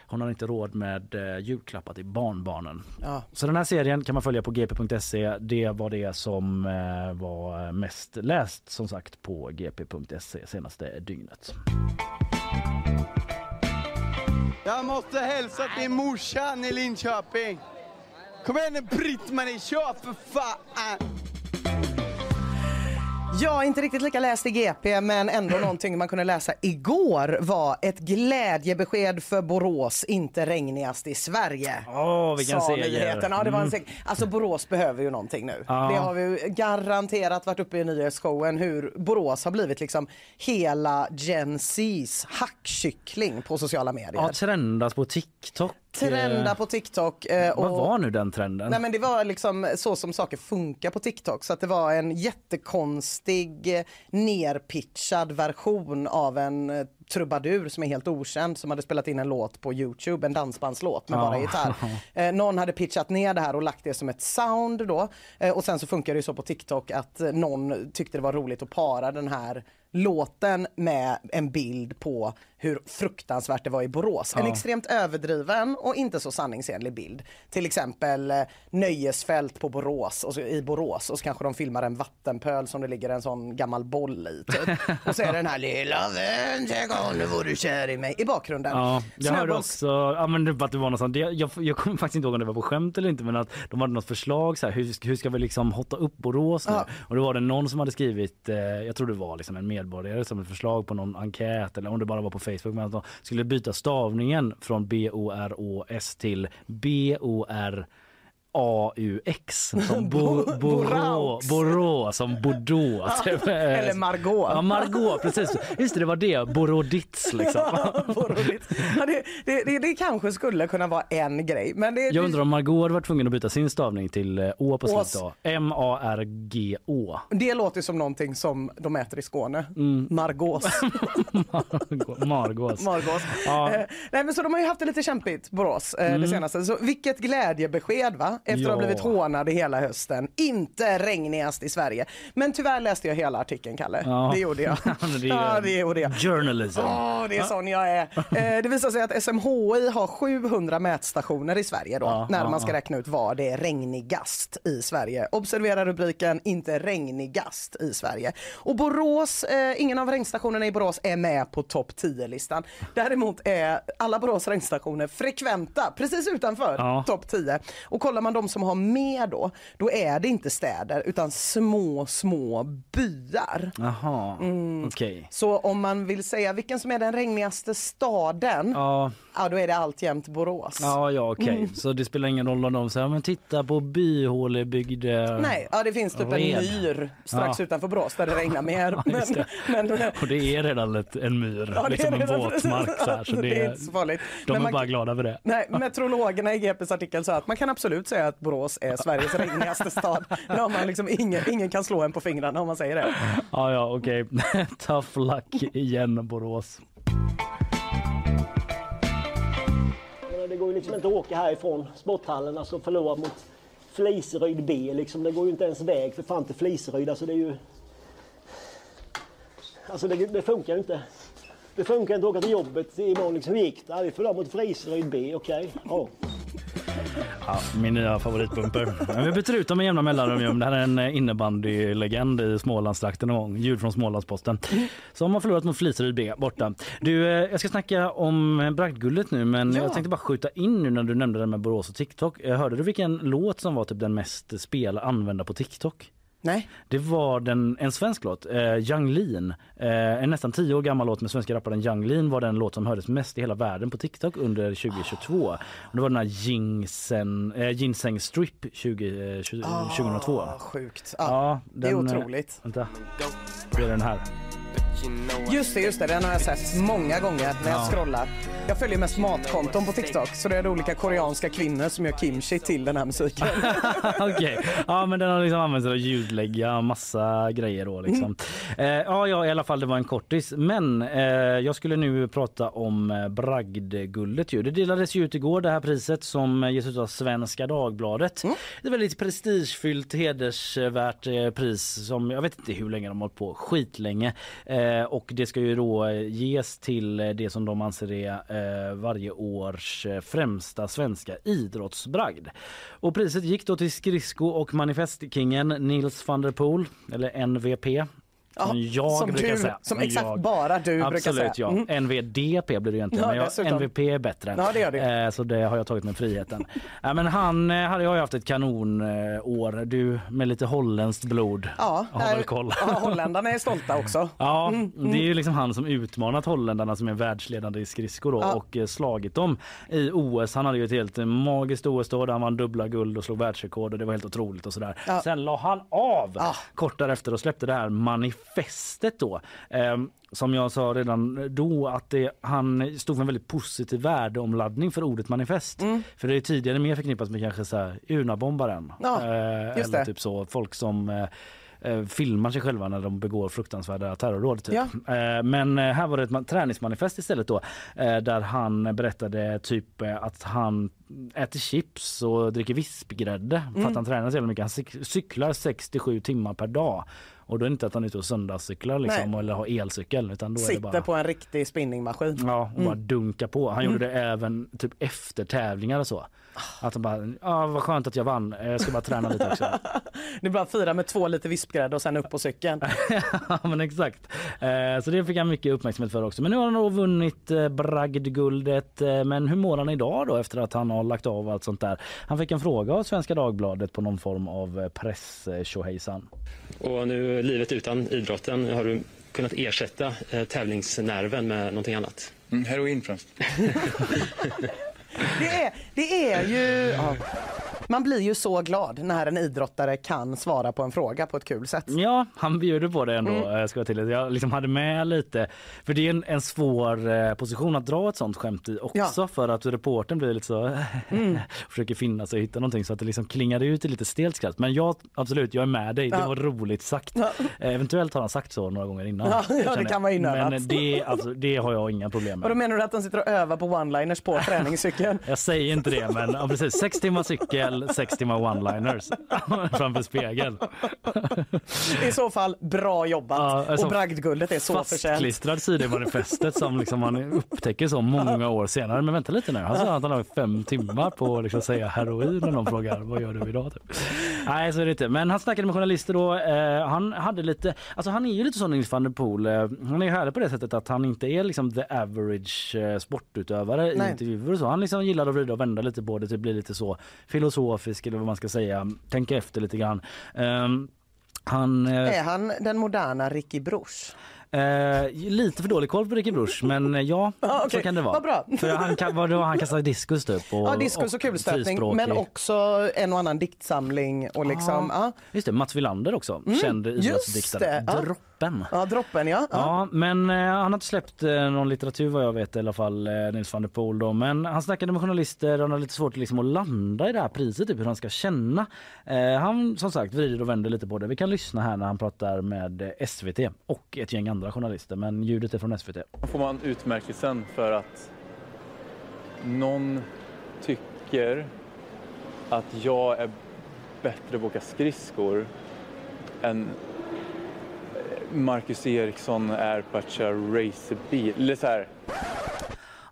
Hon har inte råd med eh, julklappar till barnbarnen.
Ja.
Så den här serien kan man följa på gp.se. Det var det som eh, var mest läst som sagt på gp.se senaste dygnet.
Jag måste hälsa till morsan i Linköping. Kom igen nu Britt-Marie, kör för fan!
Ja, inte riktigt lika läst i GP men ändå någonting man kunde läsa igår var ett glädjebesked för Borås, inte regnigast i Sverige.
Åh, vilken seger.
Ja, det var en seg- Alltså Borås behöver ju någonting nu.
Ja.
Det har vi ju garanterat varit uppe i nyhetsshowen hur Borås har blivit liksom hela Gen Z's hackkyckling på sociala medier.
Ja, trendas på TikTok.
Trenda
Eh,
på TikTok. eh, Och...
Vad var nu den trenden?
Nej men det var liksom så som saker funkar på TikTok så att det var en jättekonstig nerpitchad version av en eh, trubadur som är helt okänd som hade spelat in en låt på Youtube, en dansbandslåt med bara
Ja.
gitarr. Eh, någon hade pitchat ner det här och lagt det som ett sound då eh, och sen så funkar det ju så på TikTok att någon tyckte det var roligt att para den här låten med en bild på hur fruktansvärt det var i Borås. En extremt överdriven och inte så sanningsenlig bild. Till exempel eh, nöjesfält på Borås och så, i Borås och så kanske de filmar en vattenpöl som det ligger en sån gammal boll i. Typ. Och så är det den här lilla vän, tänk om du vore kär i mig i bakgrunden.
Ja, jag hörde
Snöbolls-
också ja, men det, att det var något sånt. Jag, jag, jag kommer faktiskt inte ihåg om det var på skämt eller inte men att de hade något förslag så här, hur, ska- hur ska vi liksom hotta upp Borås nu?
Ja.
Och då var det någon som hade skrivit, eh, jag tror det var liksom en medborgare som ett förslag på någon enkät eller om det bara var på Facebook men att de skulle byta stavningen från B-O-R-O-S till B-O-R A-U-X som bo,
Bo-
Borå. Borå som Bordeaux. typ.
Eller Margot.
Ja, Margot, precis. Just det, det var det. Borodits liksom.
Roligt. Ja, det, det, det, kanske skulle kunna vara en grej. Men det,
Jag undrar om Margot hade varit tvungen att byta sin stavning till eh, Å på slutet. M-A-R-G-Å.
det låter som någonting som de äter i Skåne.
Mm.
Margaux.
Margås.
Margaux.
Ja.
Eh, nej, men så de har ju haft det lite kämpigt, Borås, eh, det senaste. Så vilket glädjebesked va? Efter att ha
Ja.
blivit hånade hela hösten. Inte regnigast i Sverige. Men tyvärr läste jag hela artikeln, Kalle.
Ja.
Det gjorde jag.
Det
ja, det gjorde jag.
Journalism.
Åh, det är sån jag är. Eh, det visar sig att SMHI har 700 mätstationer i Sverige då,
Ja,
när
ja,
man ska
ja.
räkna ut var det är regnigast i Sverige. Observera rubriken inte regnigast i Sverige. Och Borås, eh, ingen av regnstationerna i Borås är med på topp 10-listan. Däremot är alla Borås regnstationer frekventa, precis utanför
Ja.
topp 10. Och kollar man de som har med då, då är det inte städer utan små, små byar.
Jaha,
Mm.
okej.
Så om man vill säga vilken som är den regnigaste staden, ja,
Ja,
då är det alltjämt Borås.
ja, ja okej.
Mm.
Så det spelar ingen roll om de säger men titta på byhålebygd.
Nej, ja, det finns typ en
Red.
myr strax
Ja.
utanför Borås där det regnar mer.
just
Men,
det.
men,
Och det är redan ett, en myr,
ja, det
liksom en våtmark. Så, här, så
det
det,
är inte så farligt.
de
Men
är
man-
bara glada för det.
Nej, meteorologerna i GPs artikel sa att man kan absolut säga att Borås är Sveriges regnigaste stad. Har man liksom ingen, ingen kan slå en på fingrarna om man säger det.
Ja, ja, okej. Tough luck igen, Borås.
Det går ju liksom inte att åka härifrån sporthallen alltså förlora mot Fliseryd B. Liksom. Det går ju inte ens väg för fan till Fliseryd. Alltså det är ju... Alltså det, det funkar ju inte. Det funkar inte att åka till jobbet imorgon. Liksom. Hur gick det? Vi förlorade mot Fliseryd B. Okej. Ja.
Ja, min nya favoritbumper. Vi byter ut dem med jämna mellanrum. Det här är en eh, innebandylegend i Smålandstrakten någon gång. Ljud från Smålandsposten. Som har förlorat mot Fliseryd B borta. Du, eh, jag ska snacka om bragdguldet nu men
Ja.
jag tänkte bara skjuta in nu när du nämnde det med Borås och TikTok. Eh, Hörde du vilken låt som var typ den mest spelade använda på TikTok?
Nej.
Det var den, en svensk låt, eh, Young Lean. Eh, en nästan tio år gammal låt med svenska rapparen Young Lean var den låt som hördes mest i hela världen på TikTok under 2022. Och det var den här Ginseng, eh, Ginseng Strip 20, eh, 20, 2002.
Ah, sjukt. Ja,
Ja,
det är
den, eh,
otroligt.
Vänta, det är den här.
Just det, just det. Den har jag sett många gånger när jag
Ja.
scrollar. Jag följer mest matkonton på TikTok så det är olika koreanska kvinnor som gör kimchi till den här musiken.
Okej, ja men den har liksom använts till att ljudlägga massa grejer då liksom. Eh, ja, ja i alla fall det var en kortis. Men eh, jag skulle nu prata om eh, bragdguldet ju. Det delades ju ut igår det här priset som ges ut av Svenska Dagbladet. Det är väldigt prestigefyllt hedersvärt eh, pris som jag vet inte hur länge de har hållit på, skitlänge. Eh, Eh, och det ska ju då ges till det som de anser är eh, varje års eh, främsta svenska idrottsbragd. Och priset gick då till skridsko och manifestkingen Nils van der Poel, eller NVP. Som jag
som
brukar
du,
säga.
Som exakt
jag.
bara du brukar säga.
Absolut ja.
Mm.
NVDP blir det ju inte
Ja,
men jag,
dessutom.
NVP är bättre.
Ja, det gör det.
Eh, så det har jag tagit med friheten. ja, men han eh, hade ju haft ett kanonår. Du med lite holländskt blod
Ja,
har
där-
väl koll.
ja, holländarna är stolta också.
Ja,
Mm,
det är ju liksom han som utmanat holländarna som är världsledande i skridskor då,
Ja.
och eh, slagit dem i OS. Han hade ju ett helt eh, magiskt OS då där han vann dubbla guld och slog världsrekord och det var helt otroligt och sådär.
Ja.
Sen la han av
Ja.
kort därefter och släppte det här manifestet då. Ehm, som jag sa redan då att det, han stod för en väldigt positiv värdeomladdning för ordet manifest.
Mm.
För det är tidigare mer förknippat med kanske så här urnabombaren.
Ja,
Eh, eller
det.
typ så folk som eh, eh, filmar sig själva när de begår fruktansvärda terrordåd. Typ.
Ja.
Eh, men eh, här var det ett ma- träningsmanifest istället då eh, där han berättade typ eh, att han äter chips och dricker vispgrädde för
Mm.
att han tränar så mycket. Han cyk- cyklar 67 timmar per dag. Och då är det inte att han är ute och söndagscyklar liksom,
Nej.
eller har elcykel utan då är det
Sitter
bara
på en riktig spinningmaskin.
Ja, och bara dunka på. Han gjorde det även typ efter tävlingar och så. Att han bara, ja vad skönt att jag vann, jag ska bara träna lite också.
Det är bara fira med två liter vispgrädde och sen upp på cykeln.
ja men exakt. Eh, så det fick han mycket uppmärksamhet för också. Men nu har han då vunnit eh, bragdguldet. Eh, men hur mår han idag då efter att han har lagt av allt sånt där? Han fick en fråga av Svenska Dagbladet på någon form av press.
Och nu livet utan idrotten, har du kunnat ersätta eh, tävlingsnerven med någonting annat?
Mm, heroin främst.
Det är, det är ju... Ja. Man blir ju så glad när en idrottare kan svara på en fråga på ett kul sätt.
Ja, han bjuder på det ändå.
Mm.
eh, Ska jag, till. jag liksom hade med lite, för det är en, en svår eh, position att dra ett sånt skämt i också
Ja.
för att reporten blir lite så
Mm.
försöker finna sig och hitta någonting så att det liksom klingar ut i lite stelt skratt. Men jag absolut, jag är med dig. Det
Ja.
var roligt sagt.
Ja.
Eh, Eventuellt har han sagt så några gånger innan.
Ja, ja, det kan vara inövat.
Men det, alltså, det har jag inga problem
Och då
med.
menar du att han sitter och övar på one-liners på träningscykeln?
Jag säger inte det, men ja, precis. Sex timmar cykel, sex timmar one-liners framför spegeln.
I så fall, bra jobbat.
Ja, alltså,
och bragdguldet är så förtjänt.
fastklistrad sida i manifestet som liksom man upptäcker så många år senare. Men vänta lite nu, han sa att han har fem timmar på att liksom säga heroin när någon frågar vad gör du idag? Typ. Nej så är det inte. Men han snackade med journalister då. Eh, han hade lite, alltså han är ju lite sån Nils van der Poel. Eh, han är ju härlig på det sättet att han inte är liksom the average eh, sportutövare i
Nej.
intervjuer och så. Han liksom gillar att vrida och vända lite på det, typ bli lite så filosofisk eller vad man ska säga. Tänka efter lite grann. Ehm, han, eh,
Är han den moderna Ricky Bruch?
Eh, lite för dålig koll på Ricky Bruch men eh, ja,
Ja, okej.
så kan det vara.
Bra.
För han, kan, vad det var, han kastade diskus typ. Och,
Ja, diskus och kulstötning,
frispråkig.
men också en och annan diktsamling och liksom, ja.
Just det, Mats Wilander också, känd
Mm, just
idrottsdiktare.
det, ja.
Droppen.
Ja, droppen ja. ja.
Ja, men eh, han har inte släppt eh, någon litteratur vad jag vet i alla fall, eh, Nils van der Poel då. Men han snackade med journalister och han har lite svårt liksom, att landa i det här priset, typ hur han ska känna. Eh, han som sagt vrider och vänder lite på det. Vi kan lyssna här när han pratar med eh, SVT och ett gäng andra journalister. Men ljudet är från SVT.
får man utmärkelsen för att någon tycker att jag är bättre på att åka skridskor än Marcus Eriksson är på att köra racerbil. Eller så här,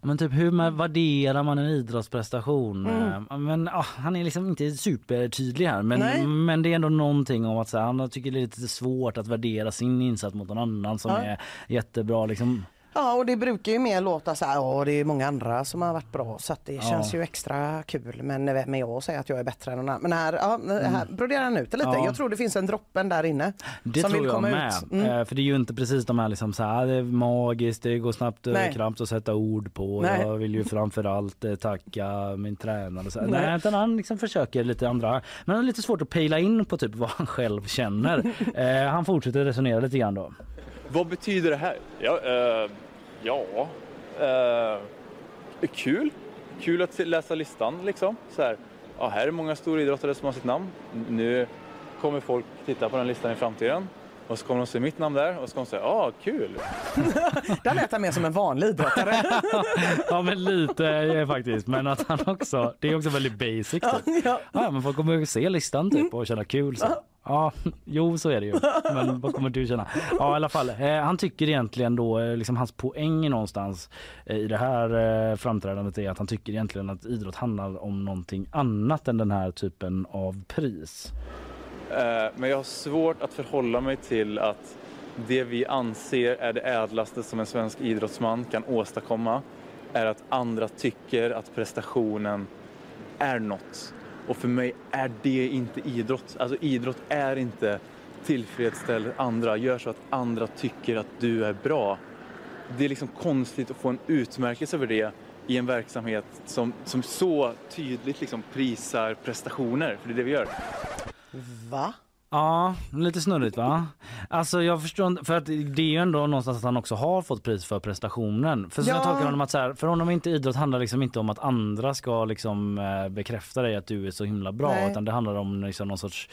Men typ hur man värderar man en idrottsprestation? Eh, Men ah, han är liksom inte supertydlig här men,
Nej.
men det är ändå någonting om att så här, han tycker det är lite svårt att värdera sin insats mot någon annan som
Ja.
är jättebra liksom.
Ja, och det brukar ju mer låta så här, ja det är många andra som har varit bra så att det känns ju extra kul. Men vem är jag att säga att jag är bättre än någon annan? Men här, ja, här broderar han ut det lite.
Ja.
Jag tror det finns en droppen där inne
Det
som
tror
vill
jag
komma
med.
ut. Mm.
Eh, För det är ju inte precis de här liksom så här, det är magiskt, det går snabbt
Nej.
överkrampt att sätta ord på.
Nej.
Jag vill ju framförallt eh, tacka min tränare. och Så.
Nej.
Nej. utan han liksom försöker lite andra. Men han har lite svårt att pejla in på typ vad han själv känner. eh, han fortsätter resonera lite grann då.
Vad betyder det här? Ja, eh, ja. eh, kul. Kul att läsa listan liksom. Så här, ja, här är många stora idrottare som har sitt namn. Nu kommer folk titta på den listan i framtiden. Och så kommer de se mitt namn där och så kommer de säga, ja ah, kul.
Där lät han mer som en vanlig idrottare.
Ja men lite eh, faktiskt. Men att han också, det är också väldigt basic. Typ.
Ja.
Ja, men folk kommer ju se listan typ och känna kul. Så. Ja, jo så är det ju. Men vad kommer du känna? Ja i alla fall. Eh, han tycker egentligen då, eh, liksom hans poäng någonstans eh, i det här eh, framträdandet är att han tycker egentligen att idrott handlar om någonting annat än den här typen av pris.
Eh, Men jag har svårt att förhålla mig till att det vi anser är det ädlaste som en svensk idrottsman kan åstadkomma är att andra tycker att prestationen är något. Och för mig är det inte idrott. Alltså idrott är inte tillfredsställ andra, gör så att andra tycker att du är bra. Det är liksom konstigt att få en utmärkelse över det i en verksamhet som, som så tydligt liksom prisar prestationer, för det är det vi gör.
Va?
Ja, lite snurrigt va? Alltså jag förstår för att det är ju ändå någonstans att han också har fått pris för prestationen. För så
Ja.
jag tolkar honom att så här, för honom inte idrott handlar liksom inte om att andra ska liksom eh, bekräfta dig att du är så himla bra
Nej.
utan det handlar om liksom någon sorts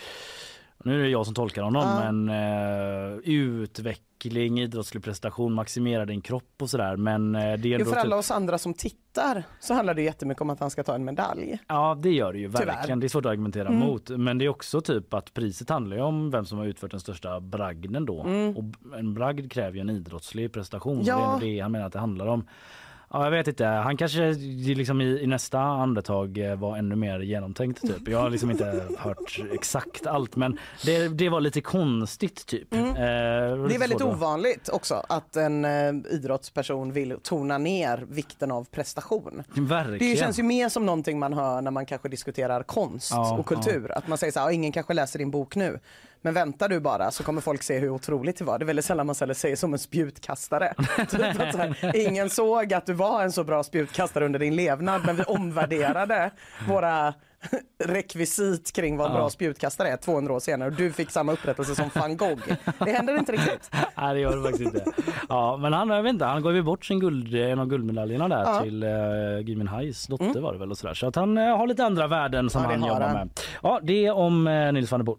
nu är det jag som tolkar honom
Ja.
men eh, utveckling, idrottslig prestation, maximera din kropp och sådär men eh, det är
Jo,
ändå
för alla
typ,
oss andra som tittar så handlar det jättemycket om att han ska ta en medalj.
Ja det gör det ju
Tyvärr.
verkligen. Det är svårt att argumentera
Mm.
mot. Men det är också typ att priset handlar ju om vem som har utfört den största bragden då.
Mm.
Och en bragd kräver ju en idrottslig prestation.
Ja.
Det är det han menar att det handlar om. Ja, jag vet inte. Han kanske liksom i, i nästa andetag eh, var ännu mer genomtänkt. Typ. Jag har liksom inte hört exakt allt men det, det var lite konstigt typ. Eh,
Mm. Det
lite
är väldigt ovanligt också att en eh, idrottsperson vill tona ner vikten av prestation.
Verkligen.
Det känns ju mer som någonting man hör när man kanske diskuterar konst
Ja,
och kultur. Att man säger så här, "Ja, ingen kanske läser din bok nu. Men väntar du bara så kommer folk se hur otroligt det var. Det är väldigt sällan man sig som en spjutkastare. typ att så här, ingen såg att du var en så bra spjutkastare under din levnad men vi omvärderade våra rekvisit kring vad en bra spjutkastare är 200 år senare och du fick samma upprättelse som van Gogh. Det händer inte riktigt.
Nej det gör det faktiskt inte. Ja men han, jag vet inte, han gav ju bort sin guld, en av guldmedaljerna där
Ja.
till uh, Gui Minhais dotter var det väl och sådär. Så att han eh, har lite andra värden som
Ja,
han jobbar
han.
med. Ja det om uh, Nils van der Poel.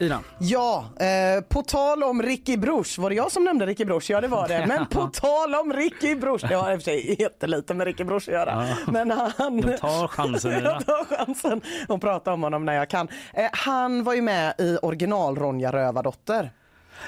Ina.
Ja, eh, på tal om Ricky Bruch, var det jag som nämnde Ricky Bruch? Ja det var det. Men på tal om Ricky Bruch, det har i och för sig jättelite med Ricky Bruch att göra.
Ja.
Men han...
Men ta chansen Ina.
Jag tar chansen att prata om honom när jag kan. Eh, han var ju med i original Ronja Rövardotter.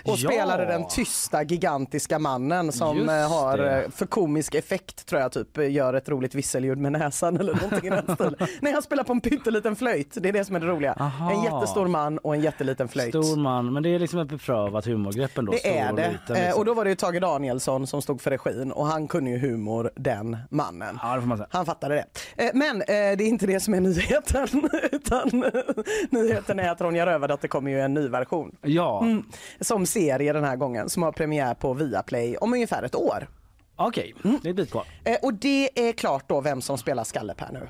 Och
Ja.
spelade den tysta gigantiska mannen som
Just
eh, har
det.
eh, för komisk effekt tror jag typ eh, gör ett roligt visselljud med näsan eller någonting i den stilen. Nej han spelar på en pytteliten flöjt, det är det som är det roliga.
Aha.
En jättestor man och en jätteliten flöjt.
Stor man, men det är liksom ett beprövat humorgrepp ändå.
Det
stor
är
och
det.
liten,
Eh,
liksom.
Och då var det ju Tage Danielsson som stod för regin och han kunde ju humor den mannen.
Ja man.
Han fattade det. Men det är inte det som är nyheten utan nyheten är att Ronja Rövardotter kommer ju en ny version
Ja,
Mm. Som serie den här gången som har premiär på Viaplay om ungefär ett år.
okej.
Mm.
Det är ett bit kvar.
Eh, Och det är klart då vem som spelar Skallepär nu.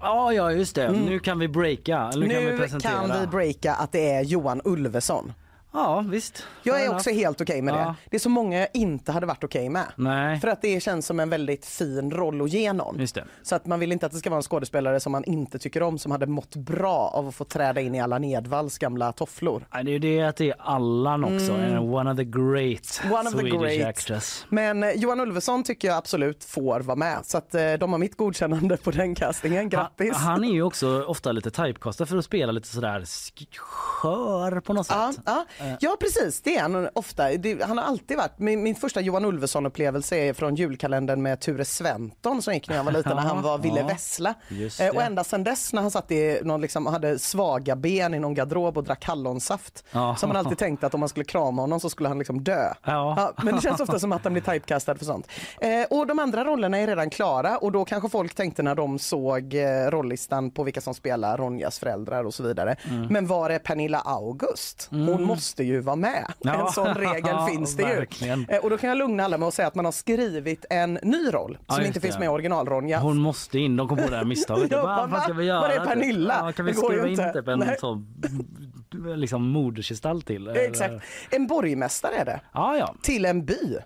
Ja, ja just det. Nu kan vi breaka. Nu, kan vi
Mm. Kan vi breaka att det är Johan Ulveson.
Ja visst.
Jag är också helt okej med
Ja.
det. Det är så många jag inte hade varit okej med.
Nej,
För att det känns som en väldigt fin roll att ge någon. Så att man vill inte att det ska vara en skådespelare som man inte tycker om som hade mått bra av att få träda in i alla Nedvalls gamla tofflor.
Nej, Det är ju det att det är Allan också. En One of the great
Mm. One of the great.
actress.
Men eh, Johan Ulveson tycker jag absolut får vara med. Så att eh, de har mitt godkännande på den castingen. Grattis!
Han, han är ju också ofta lite typecastad för att spela lite sådär sk- skör på något
Ja,
sätt.
ja.
Eh.
ja precis, det är han ofta. Det, han har alltid varit, min, min första Johan Ulveson upplevelse är från julkalendern med Ture Sventon som gick när jag var liten när han var Ville
Ja,
Vessla. Eh, Och ända sedan dess när han satt i någon liksom, hade svaga ben i någon garderob och drack hallonsaft
Ja.
så man alltid tänkt att om man skulle krama honom så skulle han liksom dö.
Ja.
men det känns ofta som att han blir typecastad för sånt. Eh, och de andra rollerna är redan klara och då kanske folk tänkte när de såg eh, rollistan på vilka som spelar Ronjas föräldrar och så vidare.
Mm.
Men var är Pernilla Pernilla August. Hon måste ju vara med.
Ja.
En sån regel finns det ju.
Verkligen.
Eh, Och då kan jag lugna alla med att säga att man har skrivit en ny roll
Ja,
som
just
inte finns med i original-Ronja.
Hon måste in, de kom på det här misstaget.
Ja,
Vad fan ska vi göra?
var är Pernilla?
Ja, kan vi
ju
skriva in
inte.
typ en
Nej.
sån liksom modersgestalt till? eller?
Exakt. En borgmästare är det.
Ja, ja.
Till en by.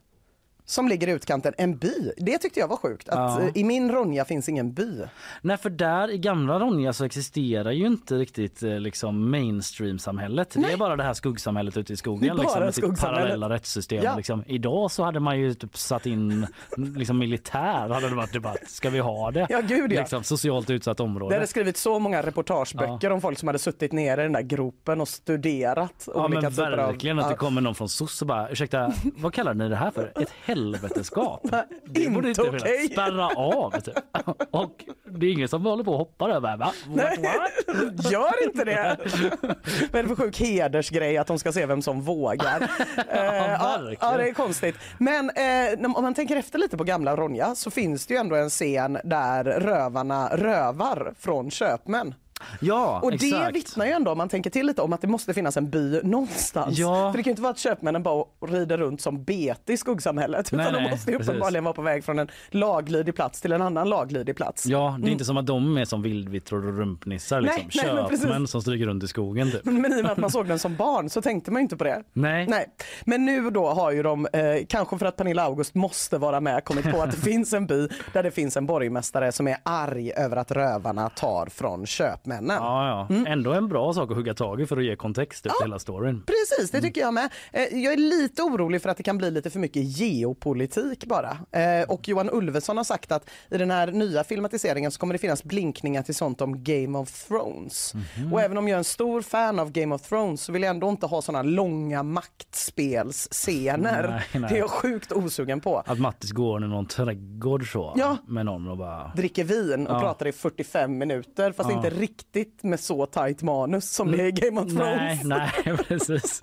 Som ligger i utkanten. En by. Det tyckte jag var sjukt. Att
Ja.
eh, I min Ronja finns ingen by.
Nej för där i gamla Ronja så existerar ju inte riktigt eh, liksom mainstream-samhället. Det är bara det här skuggsamhället ute i
Det
skogen liksom, med sitt
skuggsamhället.
parallella rättssystem.
Ja.
Liksom. Idag så hade man ju typ satt in liksom militär, hade det varit debatt. Ska vi ha det?
Ja, gud, ja.
Liksom, socialt utsatt
Det
område.
hade skrivit så många reportageböcker om folk som hade suttit nere i den där gropen och studerat
Ja men verkligen
av...
att det
Ja.
kommer någon från SOS och bara ursäkta vad kallar ni det här för? Ett helveteskap? Det borde
inte okej.
spärra av. Typ. Och det är ingen som håller på och hoppar över. Va? What, what?
Gör inte det! Vad är det för sjuk hedersgrej att de ska se vem som vågar? Ja,
verkligen.
ja, det är konstigt. Men eh, om man tänker efter lite på gamla Ronja så finns det ju ändå en scen där rövarna rövar från köpmän.
Ja,
Och det
exakt.
vittnar ju ändå, om man tänker till lite, om att det måste finnas en by någonstans.
Ja.
För det kan ju inte vara att köpmännen bara rider runt som bete i skuggsamhället.
Nej,
utan de
nej,
måste ju uppenbarligen vara på väg från en laglydig plats till en annan laglydig plats.
Ja, det är inte som att de är som vildvittror och rumpnissar. Liksom.
Nej.
Köpmän som stryker runt i skogen. Typ.
Men i och med att man såg den som barn så tänkte man inte på det.
Nej.
Nej. Men nu då har ju de, eh, kanske för att Pernilla August måste vara med, kommit på att det finns en by där det finns en borgmästare som är arg över att rövarna tar från köpmännen.
Ja, ja.
Mm.
Ändå en bra sak att hugga tag i för att ge kontext till hela storyn.
Precis, det tycker jag med. Eh, Jag är lite orolig för att det kan bli lite för mycket geopolitik bara. Eh, Och Johan Ulveson har sagt att i den här nya filmatiseringen så kommer det finnas blinkningar till sånt om Game of Thrones.
Mhm.
Och även om jag är en stor fan av Game of Thrones så vill jag ändå inte ha såna långa maktspelsscener.
Nej, nej.
Det är jag sjukt osugen på.
Att Mattis går i någon trädgård så
Ja.
med någon och bara...
dricker vin och
Ja.
pratar i 45 minuter fast
Ja.
inte riktigt med så tajt manus som det är i Game of
Nej,
Thrones.
nej precis.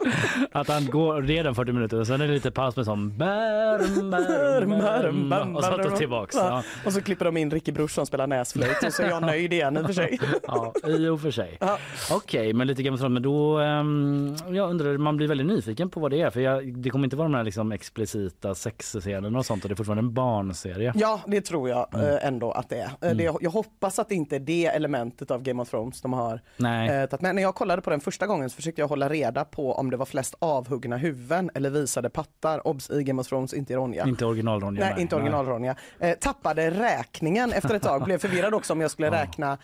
Att han går redan 40 minuter och sen är det lite paus med sån bärm, bärm, bärm, bärm, och så tar tillbaks. Ja.
Och så klipper de in Ricky Bruch som spelar näsflöjt och så är jag nöjd igen i och för sig.
Ja, i och för sig.
Ja.
Okej, men lite Game of Thrones, men då um, jag undrar, man blir väldigt nyfiken på vad det är för jag, det kommer inte vara de här liksom explicita sexscenerna och sånt och det är fortfarande en barnserie.
Ja, det tror jag
Mm.
eh, ändå att det är. Eh, Det, jag hoppas att det inte är det elementet av Game of Thrones de har
Nej.
eh, tagit med. När jag kollade på den första gången så försökte jag hålla reda på om det var flest avhuggna huvuden eller visade pattar. Obs i Game of Thrones, inte i Ronja.
Inte original Ronja.
Nej, inte original Ronja. Eh, tappade räkningen efter ett tag. Blev förvirrad också om jag skulle räkna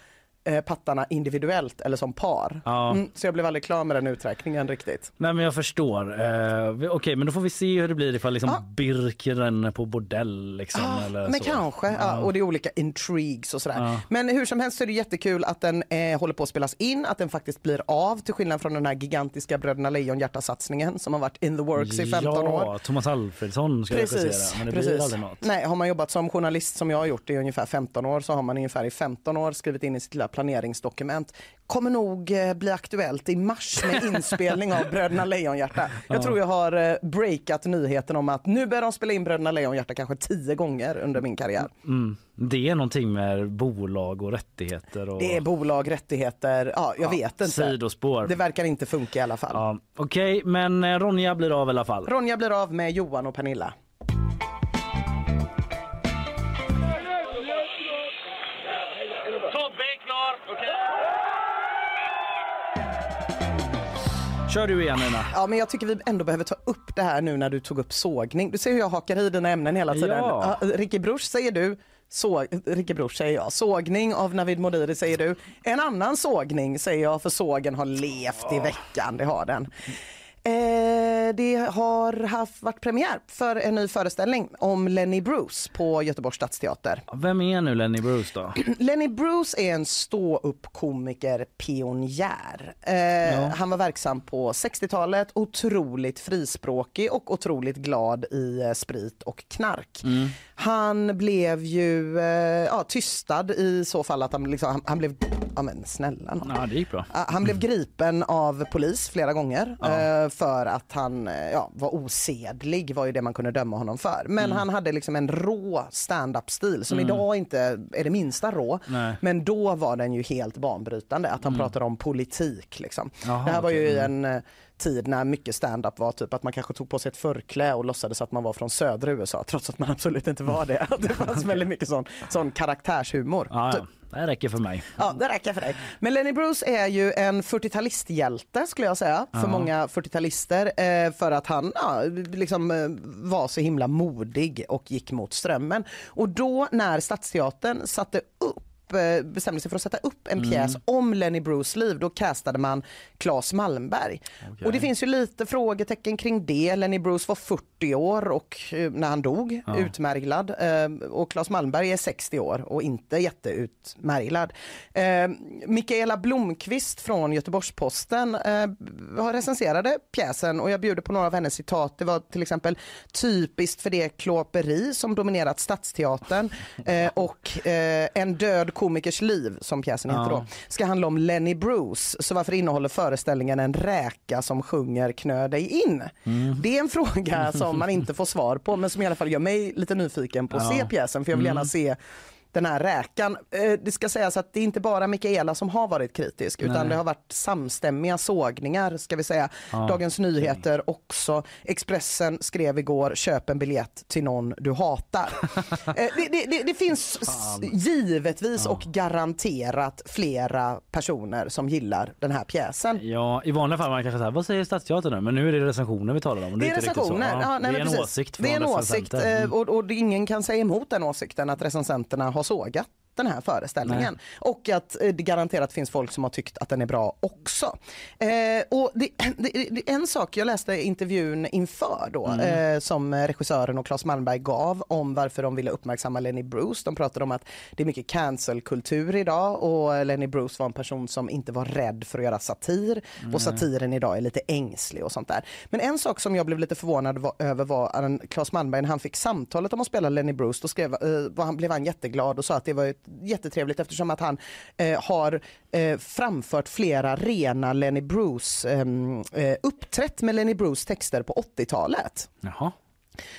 eh, pattarna individuellt eller som par.
Ja.
Mm, så jag blev aldrig klar med den uträkningen riktigt.
Nej men jag förstår. Eh, Okej men då får vi se hur det blir ifall liksom Birk ränner på bordell liksom. eller
Ah, men
så.
kanske, ja. och det är olika intrigues och sådär.
Ja.
Men hur som helst så är det jättekul att den eh, håller på att spelas in, att den faktiskt blir av till skillnad från den här gigantiska Bröderna Lejonhjärta-satsningen som har varit in the works i 15
ja,
år.
Thomas Alfredsson ska
Precis,
men det blir
precis.
aldrig något.
Nej, har man jobbat som journalist som jag har gjort i ungefär 15 år så har man ungefär i 15 år skrivit in i sitt lilla planeringsdokument. Kommer nog eh, bli aktuellt i mars med inspelning av Bröderna Lejonhjärta. Jag
Ja.
tror jag har eh, breakat nyheten om att nu börjar de spela in Bröderna Lejonhjärta kanske tio gånger under min karriär.
Mm. Det är någonting med bolag och rättigheter. Och...
Det är bolag, rättigheter, ja jag vet inte.
Sidospår.
Det verkar inte funka i alla fall.
Ja, Okej, men eh, Ronja blir av i alla fall.
Ronja blir av med Johan och Pernilla.
Kör du igen Nina.
Ja, men jag tycker vi ändå behöver ta upp det här nu när du tog upp sågning. Du ser hur jag hakar i dina ämnen hela tiden.
Ja.
Ja, Ricky Bruch säger du. Så, Ricky Bruch säger jag. Sågning av Navid Modiri säger du. En annan sågning säger jag för sågen har levt i veckan. Det har den. Eh, det har haft, varit premiär för en ny föreställning om Lenny Bruce på Göteborgs stadsteater.
Vem är nu Lenny Bruce då?
Lenny Bruce är en ståuppkomiker pionjär. Eh, Han var verksam på 60-talet, otroligt frispråkig och otroligt glad i eh, sprit och knark. Han blev ju eh, ja, tystad i så fall att han, liksom, han, han blev, ja men snälla nån.
Ja, det gick bra.
Han blev gripen av polis flera gånger
Ja.
eh, för att han eh, ja, var osedlig var ju det man kunde döma honom för. Men
Mm.
han hade liksom en rå stand-up stil som
Mm.
idag inte är det minsta rå.
Nej.
Men då var den ju helt banbrytande att han
Mm.
pratade om politik. Liksom.
Jaha,
det här var ju
Mm.
en tid när mycket stand-up var typ att man kanske tog på sig ett förklä och låtsades att man var från södra USA trots att man absolut inte var det. Det fanns väldigt mycket sån, sån karaktärshumor.
Ja,
Typ.
ja. Det räcker för mig.
Ja, det räcker för dig. Men Lenny Bruce är ju en 40-talisthjälte skulle jag säga för
Ja.
många 40-talister eh, för att han ja, liksom, eh, var så himla modig och gick mot strömmen. Och då när Stadsteatern satte upp bestämde sig för att sätta upp en
Mm.
pjäs om Lenny Bruce liv, då castade man Claes Malmberg. Och det finns ju lite frågetecken kring det. Lenny Bruce var 40 år och eh, när han dog,
Ja.
utmärglad. Eh, och Claes Malmberg är 60 år och inte jätteutmärglad. Eh, Mikaela Blomqvist från Göteborgs-Posten eh, har recenserade pjäsen och jag bjuder på några av hennes citat. Det var till exempel typiskt för det klåperi som dominerat Stadsteatern eh, och eh, En död komikers liv som pjäsen heter då ska handla om Lenny Bruce. Så varför innehåller föreställningen en räka som sjunger Knö dig in?
Mm.
Det är en fråga som man inte får svar på men som i alla fall gör mig lite nyfiken på att se pjäsen för jag vill gärna
Mm.
se den här räkan. Eh, Det ska sägas att det är inte bara Mikaela som har varit kritisk utan
Nej.
det har varit samstämmiga sågningar ska vi säga.
Ja,
Dagens Nyheter också. Expressen skrev igår köp en biljett till någon du hatar. Eh, det, det, det, det finns s- givetvis och garanterat flera personer som gillar den här pjäsen.
Ja, i vanliga fall man kanske säger vad säger Stadsteatern nu? Men nu är det recensioner vi talar om.
Det är
så.
recensioner.
Ja,
Ja, nej,
det är en
precis.
åsikt
Det är en åsikt
recensenter.
eh,
Mm.
och, och ingen kan säga emot den åsikten att recensenterna har sågat den här föreställningen. Och att eh, det garanterat finns folk som har tyckt att den är bra också. Eh, och det, det, det, en sak, jag läste intervjun inför då
Mm.
eh, som regissören och Claes Malmberg gav om varför de ville uppmärksamma Lenny Bruce. De pratade om att det är mycket cancelkultur idag och Lenny Bruce var en person som inte var rädd för att göra satir
Nej.
och satiren idag är lite ängslig och sånt där. Men en sak som jag blev lite förvånad va- över var att Claes Malmberg när han fick samtalet om att spela Lenny Bruce då skrev, eh, var han, blev han jätteglad och sa att det var ett, jättetrevligt eftersom att han eh, har eh, framfört flera rena Lenny Bruce, ehm, eh, uppträtt med Lenny Bruce texter på 80-talet.
Jaha.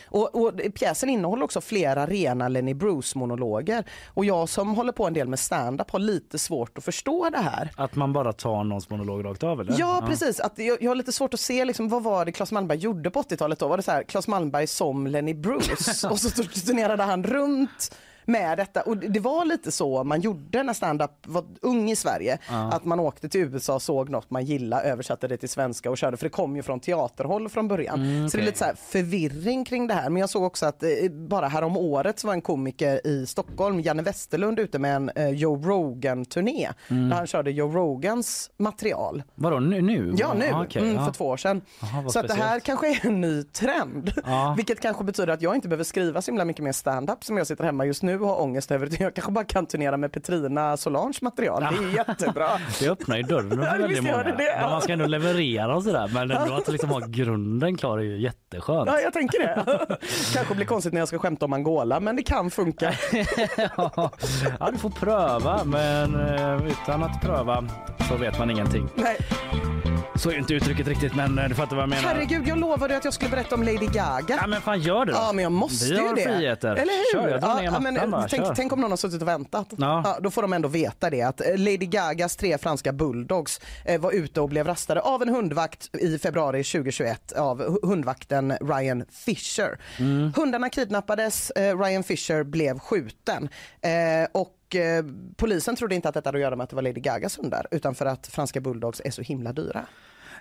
Och, och pjäsen innehåller också flera rena Lenny Bruce-monologer. Och jag som håller på en del med stand-up har lite svårt att förstå det här.
Att man bara tar någons monolog rakt av eller?
Ja, precis. Att jag, jag har lite svårt att se liksom, vad var det Claes Malmberg gjorde på 80-talet då? Var det så här, Claes Malmberg som Lenny Bruce och så turnerade han runt med detta. Och det var lite så man gjorde när stand-up var ung i Sverige.
Ja.
Att man åkte till USA, såg något man gillade, översatte det till svenska och körde. För det kom ju från teaterhåll från början.
Mm,
Så det är lite så här förvirring kring det här. Men jag såg också att eh, bara här om året så var en komiker i Stockholm, Janne Westerlund, ute med en eh, Joe Rogan-turné.
Mm.
Där han körde Joe Rogans material.
Vadå nu? nu?
Ja, nu.
Ah, okej,
mm. För två år sedan.
Aha,
så att det här kanske är en ny trend.
Ja.
Vilket kanske betyder att jag inte behöver skriva så himla mycket mer stand-up som jag sitter hemma just nu har ångest över. Utan Jag kanske bara kan turnera med Petrina Solange material. Det är jättebra.
Det öppnar ju dörren för väldigt många.
det.
Men man ska ändå leverera och sådär. Men ändå att liksom ha grunden klar är ju jätteskönt.
Ja, jag tänker det. kanske blir konstigt när jag ska skämta om Angola, men det kan funka.
Ja, du får pröva, men eh, utan att pröva så vet man ingenting.
Nej.
Så är inte uttrycket riktigt, men eh, du fattar vad jag menar.
Herregud, jag lovade att jag skulle berätta om Lady Gaga.
Ja, men fan gör det då.
Ja, men jag måste
Vi
ju
har
det.
friheter.
Eller hur?
Kör, jag drar ner mattan bara,
tänk,
kör.
tänk om någon har suttit och väntat.
Ja.
Då får de ändå veta det att eh, Lady Gagas tre franska bulldogs eh, var ute och blev rastade av en hundvakt i februari 2021 av hu- hundvakten Ryan Fisher.
Mm.
Hundarna kidnappades, eh, Ryan Fisher blev skjuten eh, och eh, polisen trodde inte att detta hade att göra med att det var Lady Gagas hundar utan för att franska bulldogs är så himla dyra.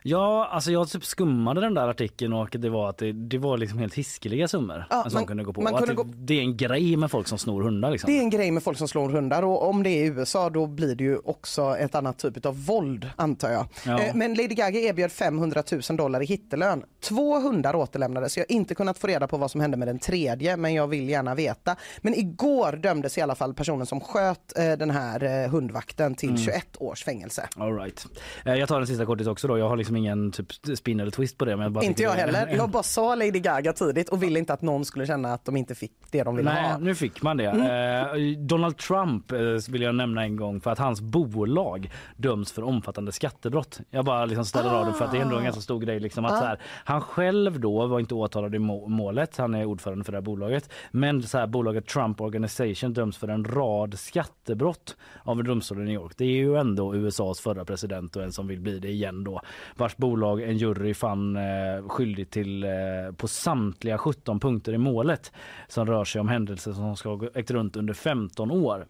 Ja, alltså jag typ skummade den där artikeln och det var att det, det var liksom helt hiskeliga summor
Ja,
sån
man-
kunde gå på.
man kunde
det,
gå-
det är en grej med folk som snor hundar liksom.
Det är en grej med folk som slår hundar och om det är i USA då blir det ju också ett annat typ av våld antar jag.
Ja.
Eh, Men Lady Gaga erbjöd 500 000 dollar i hittelön. Två hundar återlämnades. Jag har inte kunnat få reda på vad som hände med den tredje men jag vill gärna veta. Men igår dömdes i alla fall personen som sköt eh, den här eh, hundvakten till
Mm.
21 års fängelse.
All right. Jag tar en sista kortis också då. Jag har liksom liksom ingen typ spin eller twist på det. Men jag bara
Inte jag heller. Jag bara sa Lady Gaga tidigt och ville inte att någon skulle känna att de inte fick det de ville
Nej,
ha.
nu fick man det.
Mm.
Eh, Donald Trump eh, vill jag nämna en gång för att hans bolag döms för omfattande skattebrott. Jag bara liksom ställer av det för att det är ändå en ganska stor grej. Liksom att
Ah.
så här, han själv då var inte åtalad i må- målet, han är ordförande för det bolaget. Men så här, bolaget Trump Organization döms för en rad skattebrott av en domstol i New York. Det är ju ändå USAs förra president och en som vill bli det igen då. Vars bolag en jury fann eh, skyldig till eh, på samtliga 17 punkter i målet som rör sig om händelser som ska ha ägt runt under 15 år.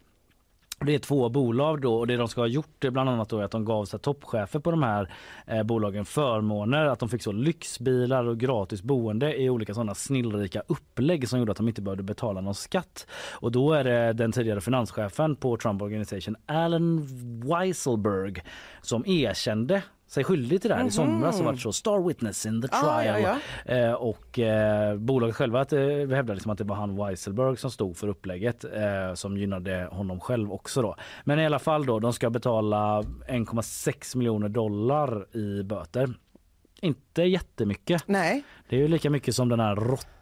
Det är två bolag då och det de ska ha gjort är bland annat då att de gav sig toppchefer på de här eh, bolagen förmåner, att de fick så lyxbilar och gratis boende i olika sådana snillrika upplägg som gjorde att de inte behövde betala någon skatt. Och då är det den tidigare finanschefen på Trump Organization, Alan Weisselberg, som erkände sig skyldig till det här i somras och varit så star witness in the
Mhm. Ah,
trial.
ja,
Eh, och eh, bolaget själva att, eh, hävdar liksom att det var han Weisselberg som stod för upplägget eh, som gynnade honom själv också då. Men i alla fall då, de ska betala 1,6 miljoner dollar i böter. Inte jättemycket.
Nej.
Det är ju lika mycket som den här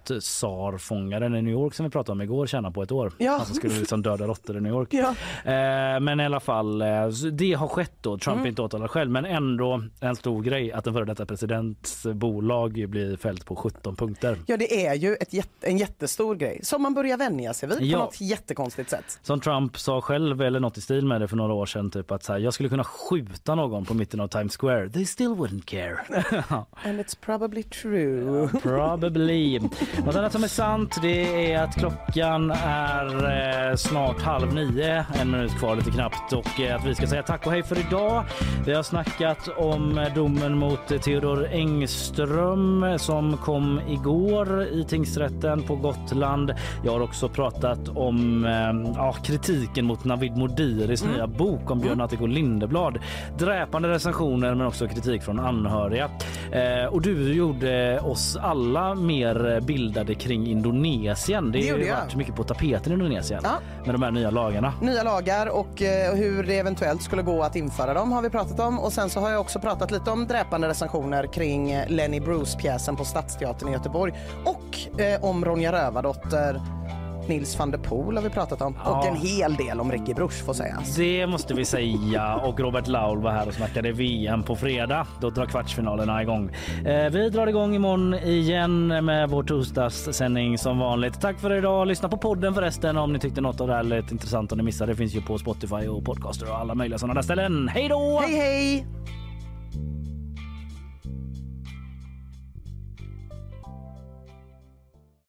råttsarfångaren i New York som vi pratade om igår tjänar på ett år.
Ja.
Han som skulle liksom döda råttor i New York.
Ja.
Eh, men i alla fall, eh, det har skett då. Trump är inte åtalad själv men ändå en stor grej att en före detta presidents bolag blir fällt på 17 punkter.
Ja, det är ju ett jätte, en jättestor grej som man börjar vänja sig vid
Ja.
på något jättekonstigt sätt.
Som Trump sa själv eller något i stil med det för några år sedan typ att så här, jag skulle kunna skjuta någon på mitten av Times Square. They still wouldn't care.
And it's probably true.
Probably. Något annat som är sant det är att klockan är eh, snart halv nio, en minut kvar lite knappt och eh, att vi ska säga tack och hej för idag. Vi har snackat om eh, domen mot Theodor Engström eh, som kom igår i tingsrätten på Gotland. Jag har också pratat om eh, ja, kritiken mot Navid Modiris nya bok om Björn Attic och Lindeblad. Dräpande recensioner men också kritik från anhöriga. Eh, och du gjorde oss alla mer bildade kring Indonesien. Det
Det
har ju
jag.
varit mycket på tapeten i Indonesien
Ja.
med de här nya lagarna.
Nya lagar och eh, hur det eventuellt skulle gå att införa dem har vi pratat om. Och sen så har jag också pratat lite om dräpande recensioner kring eh, Lenny Bruce-pjäsen på Stadsteatern i Göteborg. Och eh, om Ronja Rövardotter, Nils van der Poel har vi pratat om. Och
Ja.
en hel del om Ricky Bruch får sägas.
Det måste vi säga. Och Robert Laul var här och snackade VM på fredag. Då drar kvartsfinalerna igång. Eh, vi drar igång imorgon igen med vår torsdagssändning som vanligt. Tack för idag. Lyssna på podden förresten om ni tyckte något av det här lät intressant och ni missade. Det finns ju på Spotify och podcaster och alla möjliga sådana där ställen. Hej då!
Hej hej!